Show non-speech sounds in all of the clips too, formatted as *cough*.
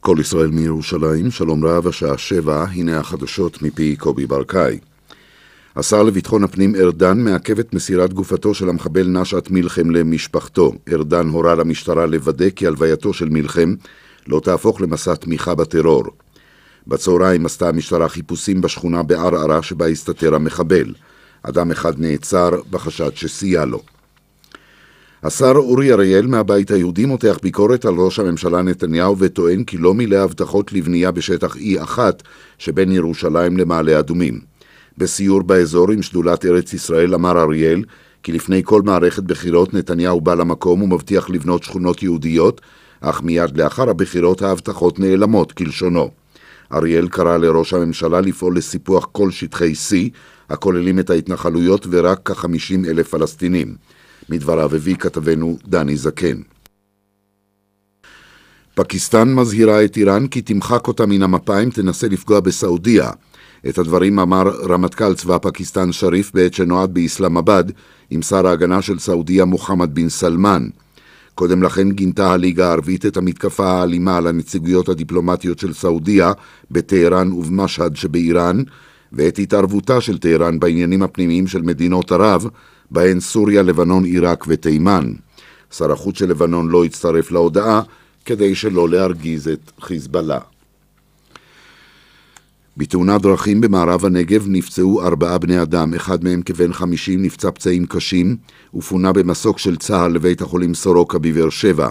כל ישראל מירושלים, שלום רב, השעה שבע, הנה החדשות מפי קובי ברקאי. השר לביטחון הפנים ארדן מעכב את מסירת גופתו של המחבל נשאת מלחם למשפחתו. ארדן הורה למשטרה לוודא כי הלווייתו של מלחם לא תהפוך למסע תמיכה בטרור. בצהריים עשתה המשטרה חיפושים בשכונה בערערה שבה הסתתר המחבל. אדם אחד נעצר בחשד שסייע לו. השר אורי אריאל מהבית היהודי מותח ביקורת על ראש הממשלה נתניהו וטוען כי לא מילא הבטחות לבנייה בשטח E1 שבין ירושלים למעלה אדומים. בסיור באזור עם שדולת ארץ ישראל אמר אריאל כי לפני כל מערכת בחירות נתניהו בא למקום ומבטיח לבנות שכונות יהודיות, אך מיד לאחר הבחירות ההבטחות נעלמות כלשונו. אריאל קרא לראש הממשלה לפעול לסיפוח כל שטחי C, הכוללים את ההתנחלויות ורק כ-50 אלף פלסטינים. מדבריו הביא כתבנו דני זקן. פקיסטן מזהירה את איראן כי תמחק אותה מן המפה אם תנסה לפגוע בסעודיה. את הדברים אמר רמטכ"ל צבא פקיסטן שריף בעת שנועד באסלאמבאד עם שר ההגנה של סעודיה מוחמד בן סלמן. קודם לכן גינתה הליגה הערבית את המתקפה האלימה על הנציגויות הדיפלומטיות של סעודיה בטהרן ובמשהד שבאיראן, ואת התערבותה של טהרן בעניינים הפנימיים של מדינות ערב, בהן סוריה, לבנון, עיראק ותימן. שר החוץ של לבנון לא הצטרף להודעה כדי שלא להרגיז את חיזבאללה. בתאונת דרכים במערב הנגב נפצעו ארבעה בני אדם, אחד מהם כבן חמישים נפצע פצעים קשים ופונה במסוק של צה"ל לבית החולים סורוקה בבאר שבע.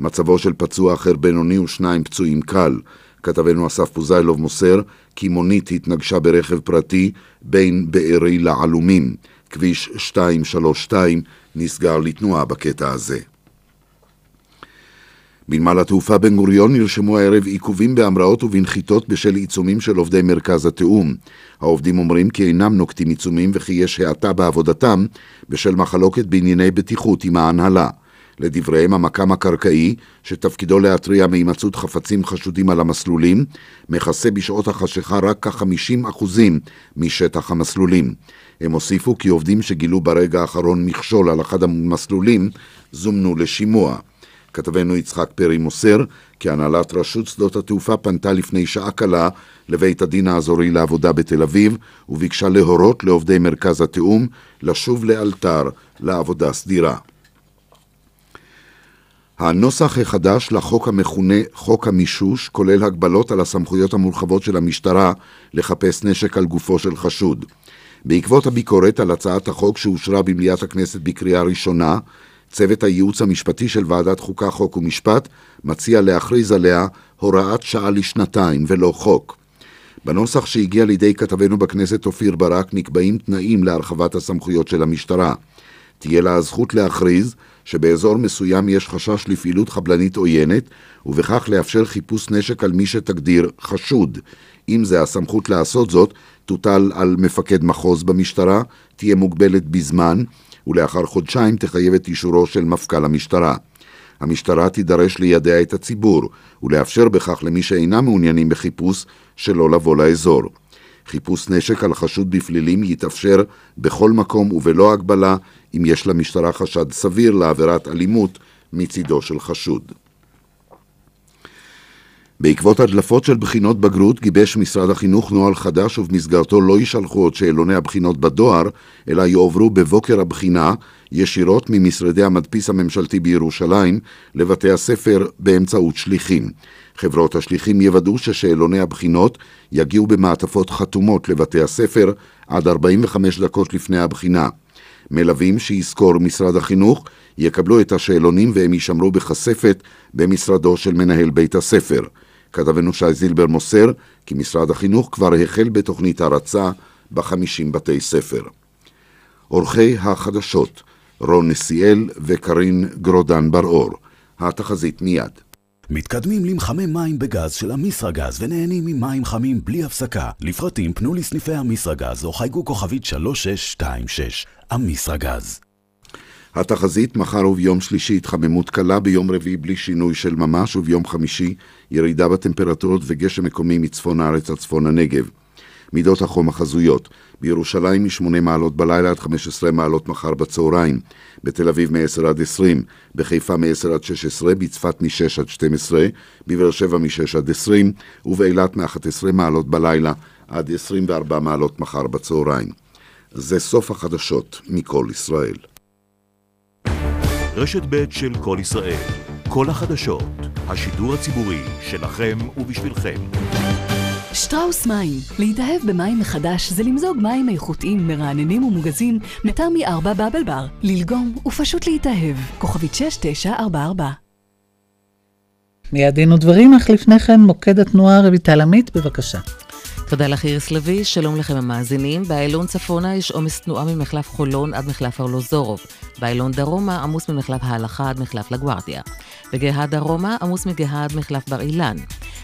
מצבו של פצוע אחר בינוני ושניים פצועים קל. כתבנו אסף פוזיילוב מוסר כי מונית התנגשה ברכב פרטי בין בארי לעלומים. כביש 232 נסגר לתנועה בקטע הזה. בנמל התעופה בן גוריון נרשמו הערב עיכובים בהמראות ובנחיתות בשל עיצומים של עובדי מרכז התיאום. העובדים אומרים כי אינם נוקטים עיצומים וכי יש האטה בעבודתם בשל מחלוקת בענייני בטיחות עם ההנהלה. לדבריהם המקם הקרקעי, שתפקידו להתריע מהימצאות חפצים חשודים על המסלולים, מכסה בשעות החשיכה רק כ-50% משטח המסלולים. הם הוסיפו כי עובדים שגילו ברגע האחרון מכשול על אחד המסלולים זומנו לשימוע. כתבנו יצחק פרי מוסר כי הנהלת רשות שדות התעופה פנתה לפני שעה קלה לבית הדין האזורי לעבודה בתל אביב וביקשה להורות לעובדי מרכז התיאום לשוב לאלתר לעבודה סדירה. הנוסח החדש לחוק המכונה חוק המישוש כולל הגבלות על הסמכויות המורחבות של המשטרה לחפש נשק על גופו של חשוד. בעקבות הביקורת על הצעת החוק שאושרה במליאת הכנסת בקריאה ראשונה, צוות הייעוץ המשפטי של ועדת חוקה, חוק ומשפט מציע להכריז עליה הוראת שעה לשנתיים ולא חוק. בנוסח שהגיע לידי כתבנו בכנסת אופיר ברק נקבעים תנאים להרחבת הסמכויות של המשטרה. תהיה לה הזכות להכריז שבאזור מסוים יש חשש לפעילות חבלנית עוינת, ובכך לאפשר חיפוש נשק על מי שתגדיר חשוד. אם זה הסמכות לעשות זאת, תוטל על מפקד מחוז במשטרה, תהיה מוגבלת בזמן, ולאחר חודשיים תחייב את אישורו של מפכ"ל המשטרה. המשטרה תידרש לידע את הציבור, ולאפשר בכך למי שאינם מעוניינים בחיפוש, שלא לבוא לאזור. חיפוש נשק על חשוד בפלילים יתאפשר בכל מקום ובלא הגבלה, אם יש למשטרה חשד סביר לעבירת אלימות מצידו של חשוד. בעקבות הדלפות של בחינות בגרות גיבש משרד החינוך נוהל חדש ובמסגרתו לא יישלחו עוד שאלוני הבחינות בדואר, אלא יועברו בבוקר הבחינה ישירות ממשרדי המדפיס הממשלתי בירושלים לבתי הספר באמצעות שליחים. חברות השליחים יוודאו ששאלוני הבחינות יגיעו במעטפות חתומות לבתי הספר עד 45 דקות לפני הבחינה. מלווים שיזכור משרד החינוך יקבלו את השאלונים והם יישמרו בכספת במשרדו של מנהל בית הספר. כתבנו שי זילבר מוסר כי משרד החינוך כבר החל בתוכנית הרצה בחמישים בתי ספר. עורכי החדשות רון נסיאל וקרין גרודן בר-אור. התחזית מיד. מתקדמים למחמם מים בגז של אמיסרגז ונהנים ממים חמים בלי הפסקה. לפרטים פנו לסניפי אמיסרגז או חייגו כוכבית 3626. אמיסרגז. התחזית מחר וביום שלישי התחממות קלה, ביום רביעי בלי שינוי של ממש וביום חמישי ירידה בטמפרטורות וגשם מקומי מצפון הארץ עד צפון הנגב. מידות החום החזויות, בירושלים מ-8 מעלות בלילה עד 15 מעלות מחר בצהריים, בתל אביב מ-10 עד 20, בחיפה מ-10 עד 16, בצפת מ-6 עד 12, בבאר שבע מ-6 עד 20, ובאילת מ-11 מעלות בלילה עד 24 מעלות מחר בצהריים. זה סוף החדשות מכל ישראל. רשת ב' של כל ישראל, כל החדשות, השידור הציבורי שלכם ובשבילכם. שטראוס מים. להתאהב במים מחדש זה למזוג מים איכותיים, מרעננים ומוגזים מטעם מ-4 בבל בר. ללגום ופשוט להתאהב. כוכבית 6944 מיד דין ודברים, אך לפני כן מוקד התנועה רויטל עמית, בבקשה. תודה לך איריס לביא, שלום לכם המאזינים. באיילון צפונה יש עומס תנועה ממחלף חולון עד מחלף ארלוזורוב. באיילון דרומה עמוס ממחלף ההלכה עד מחלף לגוארדיה. בגהה דרומה עמוס מגהה עד מחלף בר אילן.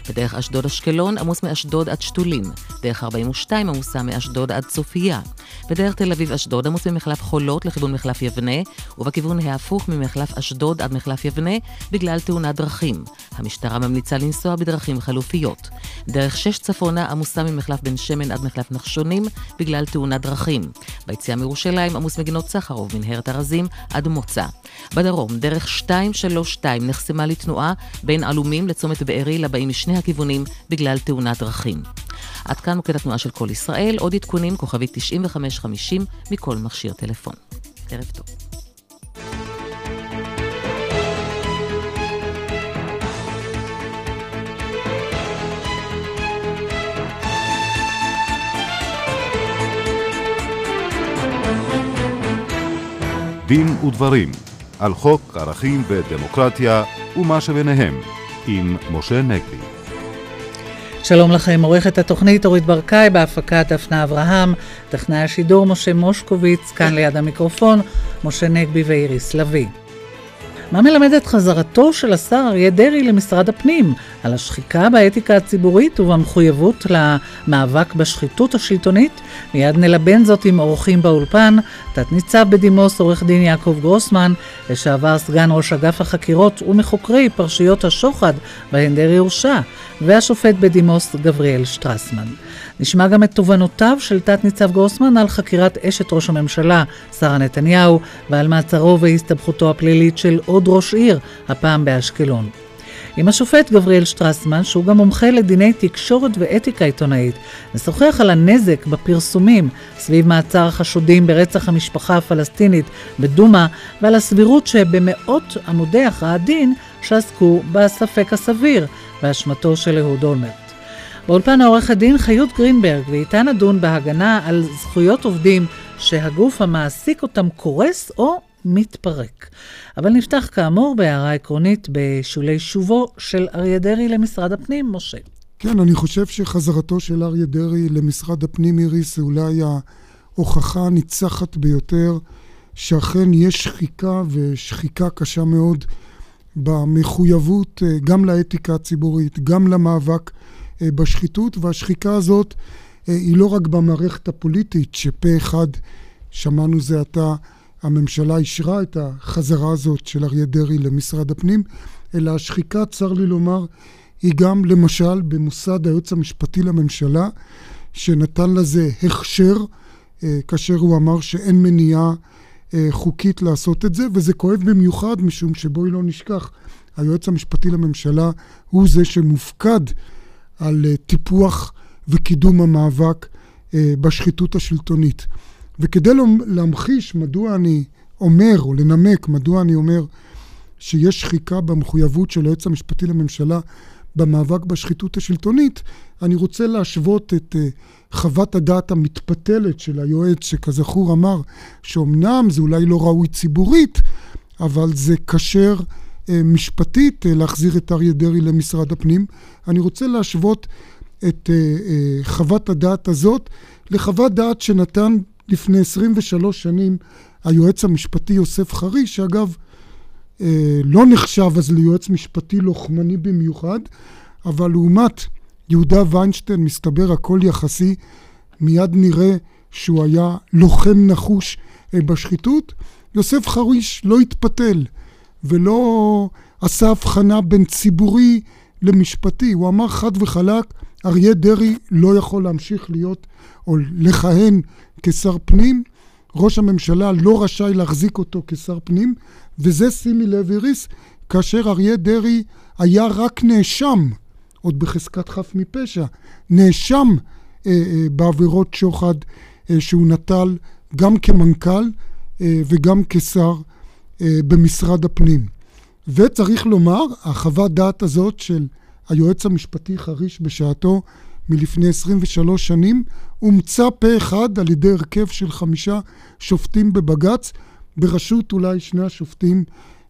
בדרך אשדוד-אשקלון עמוס מאשדוד עד שתולים. דרך 42 עמוסה מאשדוד עד צופיה. בדרך תל אביב-אשדוד עמוס ממחלף חולות לכיוון מחלף יבנה, ובכיוון ההפוך ממחלף אשדוד עד מחלף יבנה בגלל תאונת דרכים. המשטרה ממליצה לנסוע בדרכים חלופיות. דרך 6 צפונה עמוסה ממחלף בן שמן עד מחלף נחשונים בגלל תאונת דרכים. ביציאה מירושלים עמוס מגינות סחרוב, מנהרת ארזים עד מוצא. בדרום, דרך 232 נחסמה לתנועה בין עלומים לצומת בארי לבאים משני הכיוונים בגלל תאונת דרכים. עד כאן מוקד התנועה של כל ישראל, עוד עדכונים, כוכבית 9550 מכל מכשיר טלפון. ערב טוב. דין ודברים על חוק ערכים ודמוקרטיה ומה שביניהם עם משה נגבי. שלום לכם, עורכת התוכנית אורית ברקאי בהפקת דפנה אברהם, טכנאי השידור משה מושקוביץ, כאן ליד המיקרופון, משה נגבי ואיריס לביא. מה מלמד את חזרתו של השר אריה דרעי למשרד הפנים על השחיקה באתיקה הציבורית ובמחויבות למאבק בשחיתות השלטונית? מיד נלבן זאת עם אורחים באולפן, תת-ניצב בדימוס עורך דין יעקב גרוסמן, לשעבר סגן ראש אגף החקירות ומחוקרי פרשיות השוחד בהן דרעי הורשע, והשופט בדימוס גבריאל שטרסמן. נשמע גם את תובנותיו של תת-ניצב גרוסמן על חקירת אשת ראש הממשלה, שרה נתניהו, ועל מעצרו והסתבכותו הפלילית של עוד ראש עיר, הפעם באשקלון. עם השופט גבריאל שטרסמן, שהוא גם מומחה לדיני תקשורת ואתיקה עיתונאית, נשוחח על הנזק בפרסומים סביב מעצר החשודים ברצח המשפחה הפלסטינית בדומא, ועל הסבירות שבמאות עמודי הכרעת דין שעסקו בספק הסביר באשמתו של אהוד אולמרט. באולפן העורכת דין חיות גרינברג, ואיתה נדון בהגנה על זכויות עובדים שהגוף המעסיק אותם קורס או מתפרק. אבל נפתח כאמור בהערה עקרונית בשולי שובו של אריה דרעי למשרד הפנים, משה. כן, אני חושב שחזרתו של אריה דרעי למשרד הפנים, איריס, זה אולי ההוכחה הניצחת ביותר שאכן יש שחיקה ושחיקה קשה מאוד במחויבות אה, גם לאתיקה הציבורית, גם למאבק בשחיתות, והשחיקה הזאת אה, היא לא רק במערכת הפוליטית, שפה אחד, שמענו זה עתה, הממשלה אישרה את החזרה הזאת של אריה דרעי למשרד הפנים, אלא השחיקה, צר לי לומר, היא גם למשל במוסד היועץ המשפטי לממשלה, שנתן לזה הכשר, אה, כאשר הוא אמר שאין מניעה חוקית לעשות את זה, וזה כואב במיוחד משום שבואי לא נשכח, היועץ המשפטי לממשלה הוא זה שמופקד על אה, טיפוח וקידום המאבק אה, בשחיתות השלטונית. וכדי להמחיש מדוע אני אומר, או לנמק מדוע אני אומר שיש שחיקה במחויבות של היועץ המשפטי לממשלה במאבק בשחיתות השלטונית, אני רוצה להשוות את אה, חוות הדעת המתפתלת של היועץ, שכזכור אמר שאומנם זה אולי לא ראוי ציבורית, אבל זה כשר משפטית אה, להחזיר את אריה דרעי למשרד הפנים. אני רוצה להשוות את אה, חוות הדעת הזאת לחוות דעת שנתן לפני 23 שנים היועץ המשפטי יוסף חריש, שאגב לא נחשב אז ליועץ משפטי לוחמני במיוחד, אבל לעומת יהודה ויינשטיין מסתבר הכל יחסי, מיד נראה שהוא היה לוחם נחוש בשחיתות. יוסף חריש לא התפתל. ולא עשה הבחנה בין ציבורי למשפטי. הוא אמר חד וחלק, אריה דרעי לא יכול להמשיך להיות או לכהן כשר פנים. ראש הממשלה לא רשאי להחזיק אותו כשר פנים, וזה שימי לב איריס, כאשר אריה דרעי היה רק נאשם, עוד בחזקת חף מפשע, נאשם אה, אה, בעבירות שוחד אה, שהוא נטל גם כמנכ"ל אה, וגם כשר במשרד הפנים. וצריך לומר, החוות דעת הזאת של היועץ המשפטי חריש בשעתו מלפני 23 שנים, אומצה פה אחד על ידי הרכב של חמישה שופטים בבג"ץ, בראשות אולי שני השופטים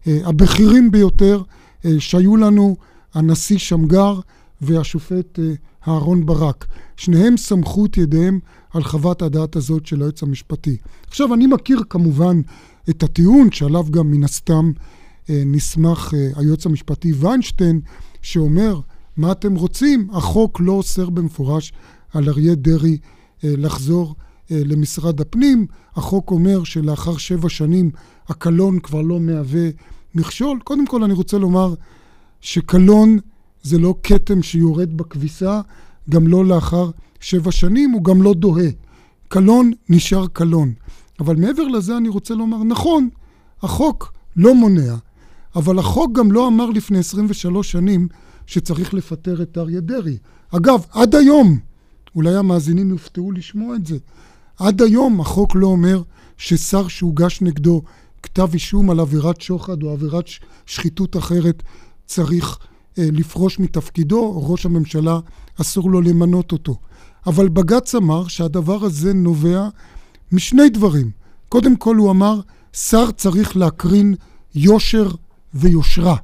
אה, הבכירים ביותר אה, שהיו לנו, הנשיא שמגר והשופט אה, אהרון ברק. שניהם סמכו את ידיהם על חוות הדעת הזאת של היועץ המשפטי. עכשיו, אני מכיר כמובן את הטיעון שעליו גם מן הסתם אה, נסמך אה, היועץ המשפטי ויינשטיין, שאומר, מה אתם רוצים? החוק לא אוסר במפורש על אריה דרעי אה, לחזור למשרד הפנים. החוק אומר שלאחר שבע שנים הקלון כבר לא מהווה מכשול. קודם כל אני רוצה לומר שקלון זה לא כתם שיורד בכביסה, גם לא לאחר שבע שנים, הוא גם לא דוהה. קלון נשאר קלון. אבל מעבר לזה אני רוצה לומר, נכון, החוק לא מונע, אבל החוק גם לא אמר לפני 23 שנים שצריך לפטר את אריה דרעי. אגב, עד היום, אולי המאזינים יופתעו לשמוע את זה, עד היום החוק לא אומר ששר שהוגש נגדו כתב אישום על עבירת שוחד או עבירת שחיתות אחרת צריך אה, לפרוש מתפקידו, או ראש הממשלה אסור לו למנות אותו. אבל בג"ץ אמר שהדבר הזה נובע משני דברים. קודם כל הוא אמר, שר צריך להקרין יושר ויושרה.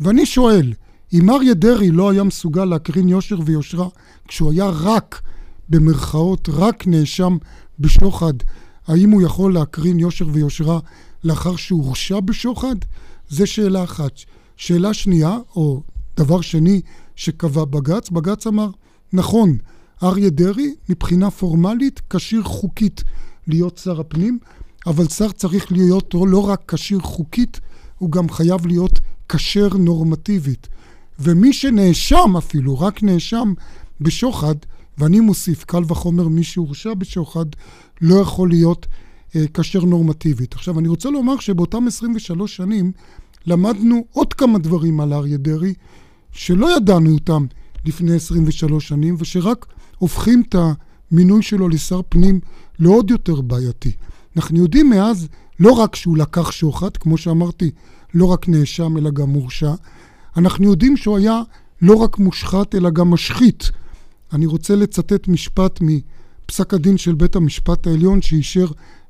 ואני שואל, אם אריה דרעי לא היה מסוגל להקרין יושר ויושרה כשהוא היה רק, במרכאות, רק נאשם בשוחד, האם הוא יכול להקרין יושר ויושרה לאחר שהוא הורשע בשוחד? זו שאלה אחת. שאלה שנייה, או דבר שני שקבע בג"ץ, בג"ץ אמר, נכון, אריה דרעי מבחינה פורמלית כשיר חוקית להיות שר הפנים, אבל שר צריך להיות לא רק כשיר חוקית, הוא גם חייב להיות כשר נורמטיבית. ומי שנאשם אפילו, רק נאשם בשוחד, ואני מוסיף, קל וחומר מי שהורשע בשוחד, לא יכול להיות כשר אה, נורמטיבית. עכשיו, אני רוצה לומר שבאותם 23 שנים למדנו עוד כמה דברים על אריה דרעי, שלא ידענו אותם לפני 23 שנים, ושרק הופכים את המינוי שלו לשר פנים לעוד יותר בעייתי. אנחנו יודעים מאז לא רק שהוא לקח שוחד, כמו שאמרתי, לא רק נאשם אלא גם מורשע, אנחנו יודעים שהוא היה לא רק מושחת אלא גם משחית. אני רוצה לצטט משפט מפסק הדין של בית המשפט העליון שאישר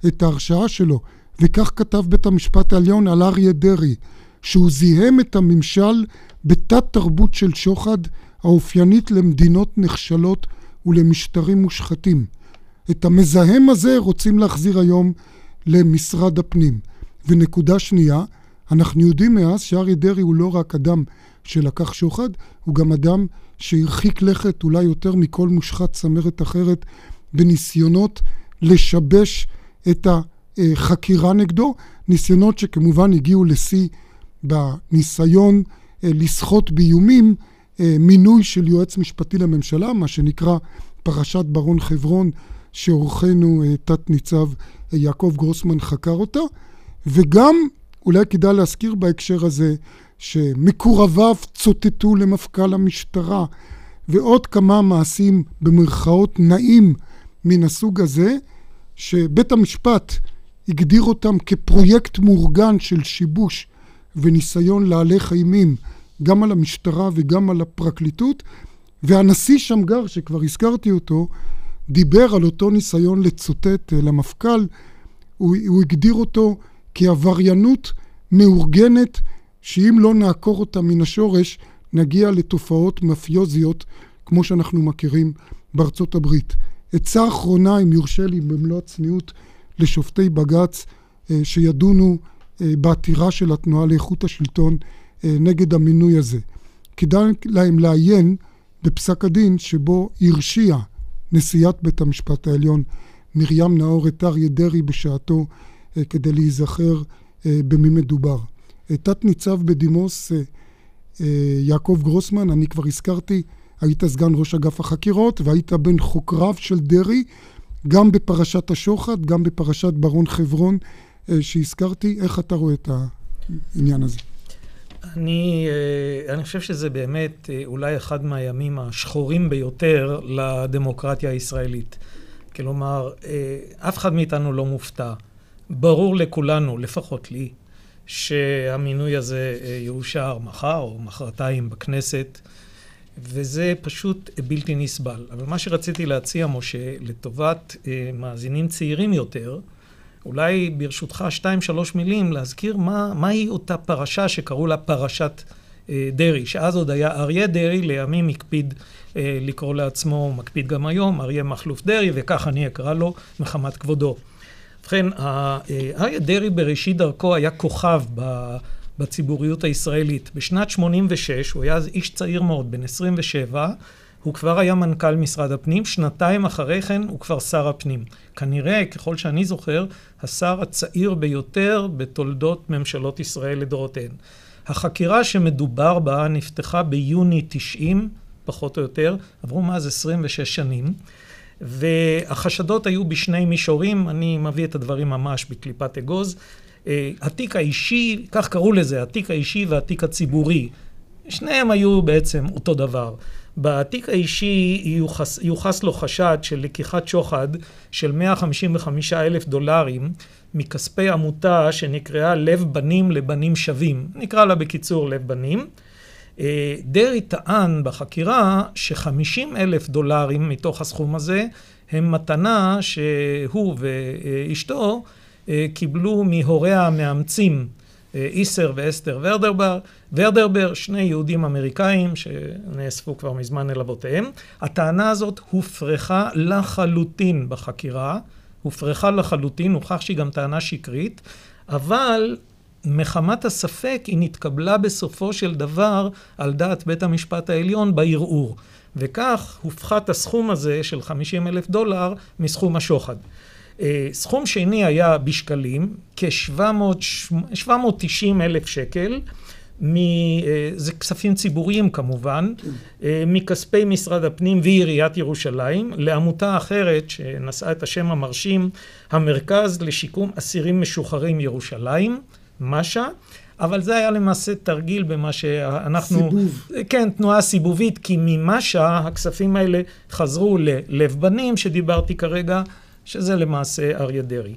את ההרשעה שלו, וכך כתב בית המשפט העליון על אריה דרעי, שהוא זיהם את הממשל בתת תרבות של שוחד האופיינית למדינות נחשלות ולמשטרים מושחתים. את המזהם הזה רוצים להחזיר היום למשרד הפנים. ונקודה שנייה, אנחנו יודעים מאז שאריה דרעי הוא לא רק אדם שלקח שוחד, הוא גם אדם שהרחיק לכת אולי יותר מכל מושחת צמרת אחרת בניסיונות לשבש את החקירה נגדו, ניסיונות שכמובן הגיעו לשיא בניסיון אה, לסחוט באיומים מינוי של יועץ משפטי לממשלה, מה שנקרא פרשת ברון חברון, שעורכנו אה, תת-ניצב יעקב גרוסמן חקר אותה, וגם אולי כדאי להזכיר בהקשר הזה שמקורביו צוטטו למפכ"ל המשטרה ועוד כמה מעשים במרכאות נעים מן הסוג הזה, שבית המשפט הגדיר אותם כפרויקט מאורגן של שיבוש וניסיון להלך אימים גם על המשטרה וגם על הפרקליטות, והנשיא שמגר, שכבר הזכרתי אותו, דיבר על אותו ניסיון לצוטט אה, למפכ"ל, הוא, הוא הגדיר אותו כעבריינות מאורגנת, שאם לא נעקור אותה מן השורש, נגיע לתופעות מאפיוזיות כמו שאנחנו מכירים בארצות הברית. עצה אחרונה, אם יורשה לי במלוא הצניעות, לשופטי בג"ץ אה, שידונו אה, בעתירה של התנועה לאיכות השלטון נגד המינוי הזה. כדאי להם לעיין בפסק הדין שבו הרשיע נשיאת בית המשפט העליון מרים נאור את אריה דרעי בשעתו כדי להיזכר במי מדובר. תת ניצב בדימוס יעקב גרוסמן, אני כבר הזכרתי, היית סגן ראש אגף החקירות והיית בין חוקריו של דרעי, גם בפרשת השוחד, גם בפרשת ברון חברון שהזכרתי. איך אתה רואה את העניין הזה? אני, אני חושב שזה באמת אולי אחד מהימים השחורים ביותר לדמוקרטיה הישראלית. כלומר, אף אחד מאיתנו לא מופתע. ברור לכולנו, לפחות לי, שהמינוי הזה יאושר מחר או מחרתיים בכנסת, וזה פשוט בלתי נסבל. אבל מה שרציתי להציע, משה, לטובת מאזינים צעירים יותר, אולי ברשותך שתיים שלוש מילים להזכיר מה, מהי אותה פרשה שקראו לה פרשת אה, דרעי, שאז עוד היה אריה דרעי, לימים הקפיד אה, לקרוא לעצמו, מקפיד גם היום, אריה מכלוף דרעי, וכך אני אקרא לו מחמת כבודו. ובכן, אה, אריה דרעי בראשית דרכו היה כוכב בציבוריות הישראלית. בשנת 86, הוא היה אז איש צעיר מאוד, בן 27, הוא כבר היה מנכ"ל משרד הפנים, שנתיים אחרי כן הוא כבר שר הפנים. כנראה, ככל שאני זוכר, השר הצעיר ביותר בתולדות ממשלות ישראל לדורותיהן. החקירה שמדובר בה נפתחה ביוני 90, פחות או יותר, עברו מאז 26 שנים, והחשדות היו בשני מישורים, אני מביא את הדברים ממש בקליפת אגוז. אה, התיק האישי, כך קראו לזה, התיק האישי והתיק הציבורי, שניהם היו בעצם אותו דבר. בתיק האישי יוחס, יוחס לו חשד של לקיחת שוחד של 155 אלף דולרים מכספי עמותה שנקראה לב בנים לבנים שווים. נקרא לה בקיצור לב בנים. אה, דרעי טען בחקירה ש-50 אלף דולרים מתוך הסכום הזה הם מתנה שהוא ואשתו אה, קיבלו מהוריה המאמצים אה, איסר ואסתר ורדרבר, ורדרבר, שני יהודים אמריקאים שנאספו כבר מזמן אל אבותיהם. הטענה הזאת הופרכה לחלוטין בחקירה, הופרכה לחלוטין, הוכח שהיא גם טענה שקרית, אבל מחמת הספק היא נתקבלה בסופו של דבר על דעת בית המשפט העליון בערעור. וכך הופחת הסכום הזה של 50 אלף דולר מסכום השוחד. אה, סכום שני היה בשקלים, כ-790 אלף שקל, מ... אה, זה כספים ציבוריים כמובן. אה, מכספי משרד הפנים ועיריית ירושלים, לעמותה אחרת שנשאה את השם המרשים, המרכז לשיקום אסירים משוחררים ירושלים, משה. אבל זה היה למעשה תרגיל במה שאנחנו... סיבוב. כן, תנועה סיבובית, כי ממשה הכספים האלה חזרו ללב בנים, שדיברתי כרגע, שזה למעשה אריה דרעי.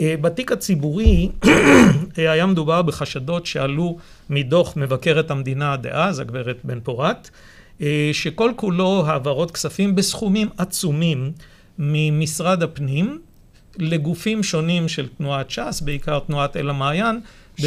אה, בתיק הציבורי *clears throat* אה, היה מדובר בחשדות שעלו מדוח מבקרת המדינה דאז, הגברת בן פורת, אה, שכל כולו העברות כספים בסכומים עצומים ממשרד הפנים לגופים שונים של תנועת ש"ס, בעיקר תנועת אל המעיין,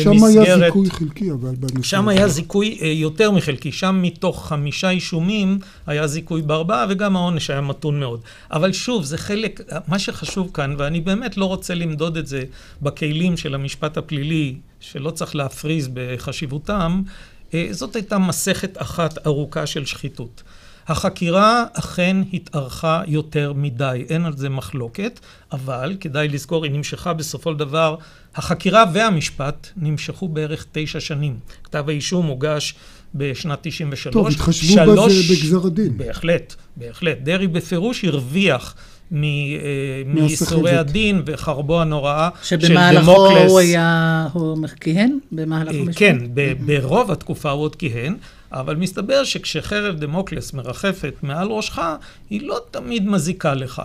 במסגרת... שם היה זיכוי חלקי, אבל. שם היה זיכוי אה, יותר מחלקי. שם מתוך חמישה אישומים היה זיכוי בארבעה, וגם העונש היה מתון מאוד. אבל שוב, זה חלק, מה שחשוב כאן, ואני באמת לא רוצה למדוד את זה בכלים של המשפט הפלילי, שלא צריך להפריז בחשיבותם, אה, זאת הייתה מסכת אחת ארוכה של שחיתות. החקירה אכן התארכה יותר מדי, אין על זה מחלוקת, אבל כדאי לזכור, היא נמשכה בסופו של דבר, החקירה והמשפט נמשכו בערך תשע שנים. כתב האישום הוגש בשנת 93. טוב, התחשבו שלוש... בזה בגזר הדין. בהחלט, בהחלט. דרעי בפירוש הרוויח אה, מייסורי הדין וחרבו הנוראה של דמוקלס. שבמהלכו הוא היה, הוא כיהן? במהלך אה, המשפט? כן, ברוב התקופה הוא עוד כיהן, אבל מסתבר שכשחרב דמוקלס מרחפת מעל ראשך, היא לא תמיד מזיקה לך.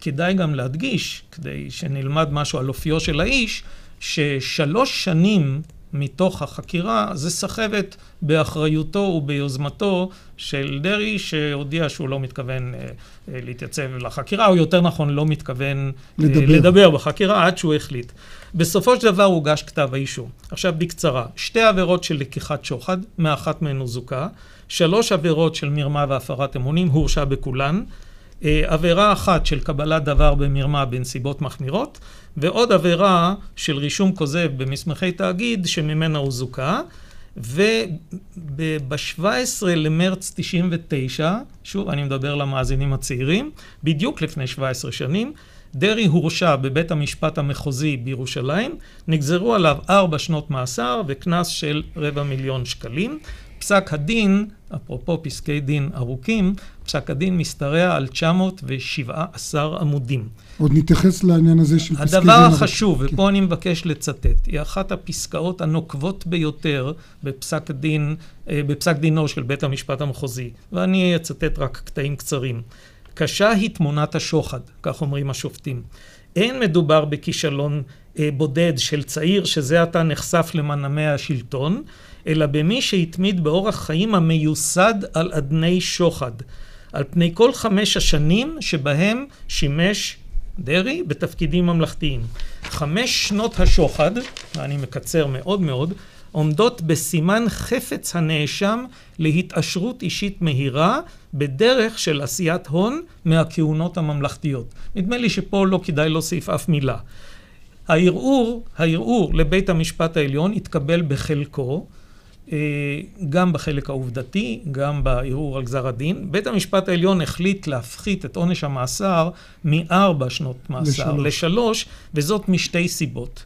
כדאי גם להדגיש, כדי שנלמד משהו על אופיו של האיש, ששלוש שנים מתוך החקירה זה סחבת באחריותו וביוזמתו של דרעי שהודיע שהוא לא מתכוון אה, אה, להתייצב לחקירה, או יותר נכון לא מתכוון אה, לדבר. לדבר בחקירה עד שהוא החליט. בסופו של דבר הוגש כתב האישום. עכשיו בקצרה, שתי עבירות של לקיחת שוחד, מאחת מהן הוא זוכה, שלוש עבירות של מרמה והפרת אמונים, הורשע בכולן, עבירה אחת של קבלת דבר במרמה בנסיבות מחמירות, ועוד עבירה של רישום כוזב במסמכי תאגיד שממנה הוא זוכה. וב-17 למרץ 99, שוב אני מדבר למאזינים הצעירים, בדיוק לפני 17 שנים, דרעי הורשע בבית המשפט המחוזי בירושלים, נגזרו עליו ארבע שנות מאסר וקנס של רבע מיליון שקלים. פסק הדין, אפרופו פסקי דין ארוכים, פסק הדין משתרע על 917 עמודים. עוד נתייחס לעניין הזה של פסקי דין. הדבר החשוב, ופה אני מבקש לצטט, היא אחת הפסקאות הנוקבות ביותר בפסק, דין, אה, בפסק דינו של בית המשפט המחוזי, ואני אצטט רק קטעים קצרים. קשה היא תמונת השוחד, כך אומרים השופטים. אין מדובר בכישלון אה, בודד של צעיר שזה עתה נחשף למנעמי השלטון, אלא במי שהתמיד באורח חיים המיוסד על אדני שוחד, על פני כל חמש השנים שבהם שימש דרעי בתפקידים ממלכתיים. חמש שנות השוחד, ואני מקצר מאוד מאוד, עומדות בסימן חפץ הנאשם להתעשרות אישית מהירה בדרך של עשיית הון מהכהונות הממלכתיות. נדמה לי שפה לא כדאי להוסיף אף מילה. הערעור, הערעור לבית המשפט העליון התקבל בחלקו, גם בחלק העובדתי, גם בערעור על גזר הדין. בית המשפט העליון החליט להפחית את עונש המאסר מארבע שנות מאסר לשלוש, לשלוש וזאת משתי סיבות,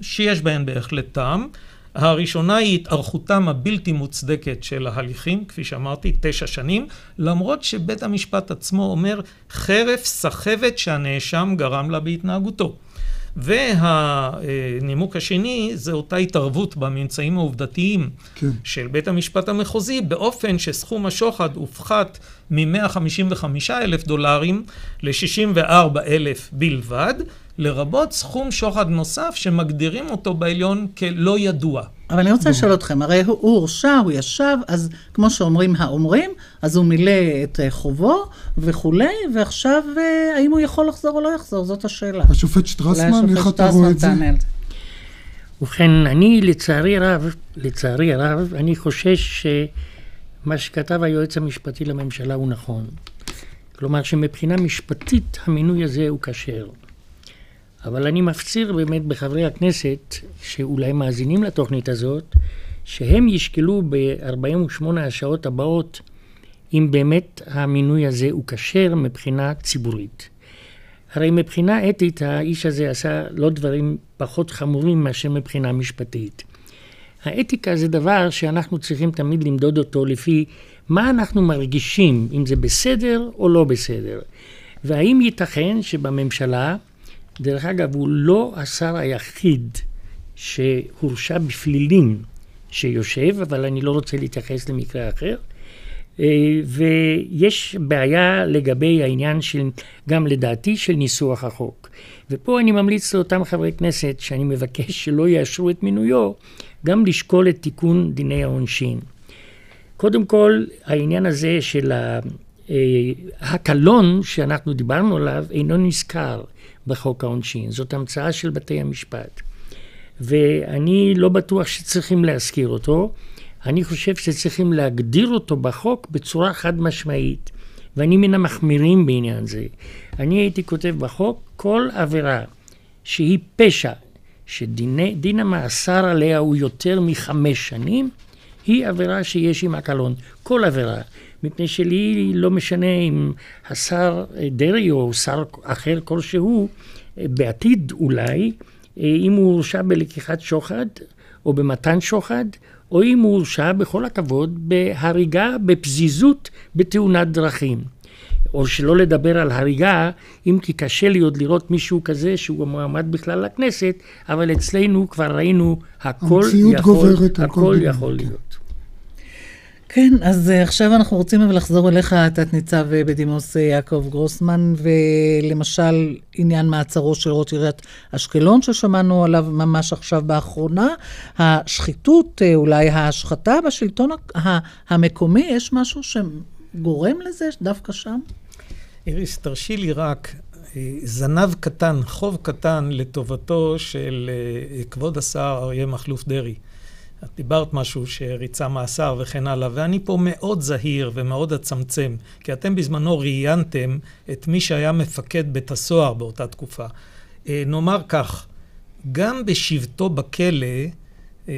שיש בהן בהחלט טעם. הראשונה היא התארכותם הבלתי מוצדקת של ההליכים, כפי שאמרתי, תשע שנים, למרות שבית המשפט עצמו אומר חרף סחבת שהנאשם גרם לה בהתנהגותו. והנימוק השני זה אותה התערבות בממצאים העובדתיים כן. של בית המשפט המחוזי, באופן שסכום השוחד הופחת מ-155 אלף דולרים ל-64 אלף בלבד, לרבות סכום שוחד נוסף שמגדירים אותו בעליון כלא ידוע. אבל אני רוצה לשאול אתכם, הרי הוא הורשע, הוא ישב, אז כמו שאומרים האומרים, אז הוא מילא את אה, חובו וכולי, ועכשיו אה, האם הוא יכול לחזור או לא יחזור, זאת השאלה. השופט שטרסמן, איך אתה רואה את זה? ובכן, אני לצערי רב, לצערי הרב, אני חושש שמה שכתב היועץ המשפטי לממשלה הוא נכון. כלומר שמבחינה משפטית המינוי הזה הוא כשר. אבל אני מפציר באמת בחברי הכנסת שאולי מאזינים לתוכנית הזאת, שהם ישקלו ב-48 השעות הבאות אם באמת המינוי הזה הוא כשר מבחינה ציבורית. הרי מבחינה אתית האיש הזה עשה לא דברים פחות חמורים מאשר מבחינה משפטית. האתיקה זה דבר שאנחנו צריכים תמיד למדוד אותו לפי מה אנחנו מרגישים, אם זה בסדר או לא בסדר. והאם ייתכן שבממשלה דרך אגב, הוא לא השר היחיד שהורשע בפלילים שיושב, אבל אני לא רוצה להתייחס למקרה אחר. אה, ויש בעיה לגבי העניין של, גם לדעתי, של ניסוח החוק. ופה אני ממליץ לאותם חברי כנסת שאני מבקש שלא יאשרו את מינויו, גם לשקול את תיקון דיני העונשין. קודם כל, העניין הזה של אה, הקלון שאנחנו דיברנו עליו אינו נזכר. בחוק העונשין. זאת המצאה של בתי המשפט. ואני לא בטוח שצריכים להזכיר אותו. אני חושב שצריכים להגדיר אותו בחוק בצורה חד משמעית. ואני מן המחמירים בעניין זה. אני הייתי כותב בחוק כל עבירה שהיא פשע, שדין המאסר עליה הוא יותר מחמש שנים, היא עבירה שיש עמה קלון. כל עבירה. מפני שלי לא משנה אם השר דרעי או שר אחר כלשהו, בעתיד אולי, אם הוא הורשע בלקיחת שוחד או במתן שוחד, או אם הוא הורשע, בכל הכבוד, בהריגה, בפזיזות, בתאונת דרכים. או שלא לדבר על הריגה, אם כי קשה לי עוד לראות מישהו כזה שהוא מועמד בכלל לכנסת, אבל אצלנו כבר ראינו הכל יכול, הכל יכול להיות. כן, אז uh, עכשיו אנחנו רוצים אבל לחזור אליך, תת-ניצב uh, בדימוס uh, יעקב גרוסמן, ולמשל עניין מעצרו של ראש עיריית אשקלון, ששמענו עליו ממש עכשיו באחרונה, השחיתות, אולי ההשחתה בשלטון המקומי, יש משהו שגורם לזה דווקא שם? איריס, תרשי לי רק זנב קטן, חוב קטן לטובתו של כבוד השר אריה מכלוף דרעי. את דיברת משהו שריצה מאסר וכן הלאה, ואני פה מאוד זהיר ומאוד אצמצם, כי אתם בזמנו ראיינתם את מי שהיה מפקד בית הסוהר באותה תקופה. אה, נאמר כך, גם בשבתו בכלא, אה,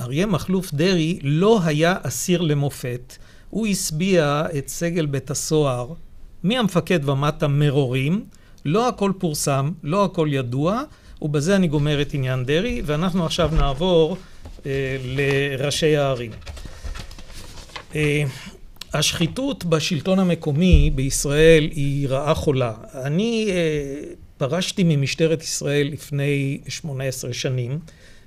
אריה מכלוף דרעי לא היה אסיר למופת. הוא השביע את סגל בית הסוהר מהמפקד ומטה מרורים. לא הכל פורסם, לא הכל ידוע, ובזה אני גומר את עניין דרעי, ואנחנו עכשיו נעבור לראשי הערים. אה, השחיתות בשלטון המקומי בישראל היא רעה חולה. אני אה, פרשתי ממשטרת ישראל לפני 18 שנים,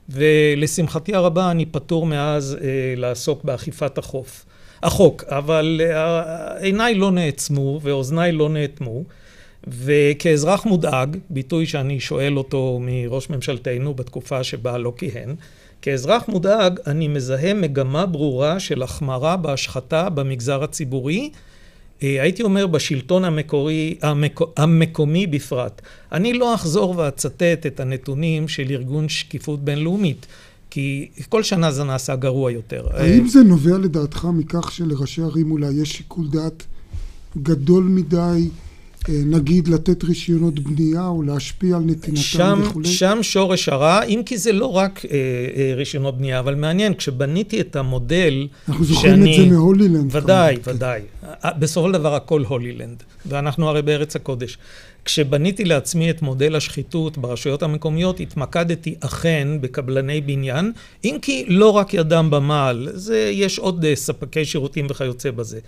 ולשמחתי הרבה אני פטור מאז אה, לעסוק באכיפת החוף. החוק, אבל אה, עיניי לא נעצמו ואוזניי לא נאטמו, וכאזרח מודאג, ביטוי שאני שואל אותו מראש ממשלתנו בתקופה שבה לא כיהן, כאזרח מודאג אני מזהה מגמה ברורה של החמרה בהשחתה במגזר הציבורי, אה, הייתי אומר בשלטון המקורי, המק, המקומי בפרט. אני לא אחזור ואצטט את הנתונים של ארגון שקיפות בינלאומית, כי כל שנה זה נעשה גרוע יותר. האם זה נובע לדעתך מכך שלראשי ערים אולי יש שיקול דעת גדול מדי אה, נגיד לתת רישיונות בנייה או להשפיע על נתינתם שם, וכולי? שם שורש הרע, אם כי זה לא רק אה, אה, רישיונות בנייה, אבל מעניין, כשבניתי את המודל אנחנו זוכרים את זה מהולילנד. ודאי, כמובן, ודאי. כן. בסופו של דבר הכל הולילנד, ואנחנו הרי בארץ הקודש. כשבניתי לעצמי את מודל השחיתות ברשויות המקומיות, התמקדתי אכן בקבלני בניין, אם כי לא רק ידם במעל, זה, יש עוד אה, ספקי שירותים וכיוצא בזה.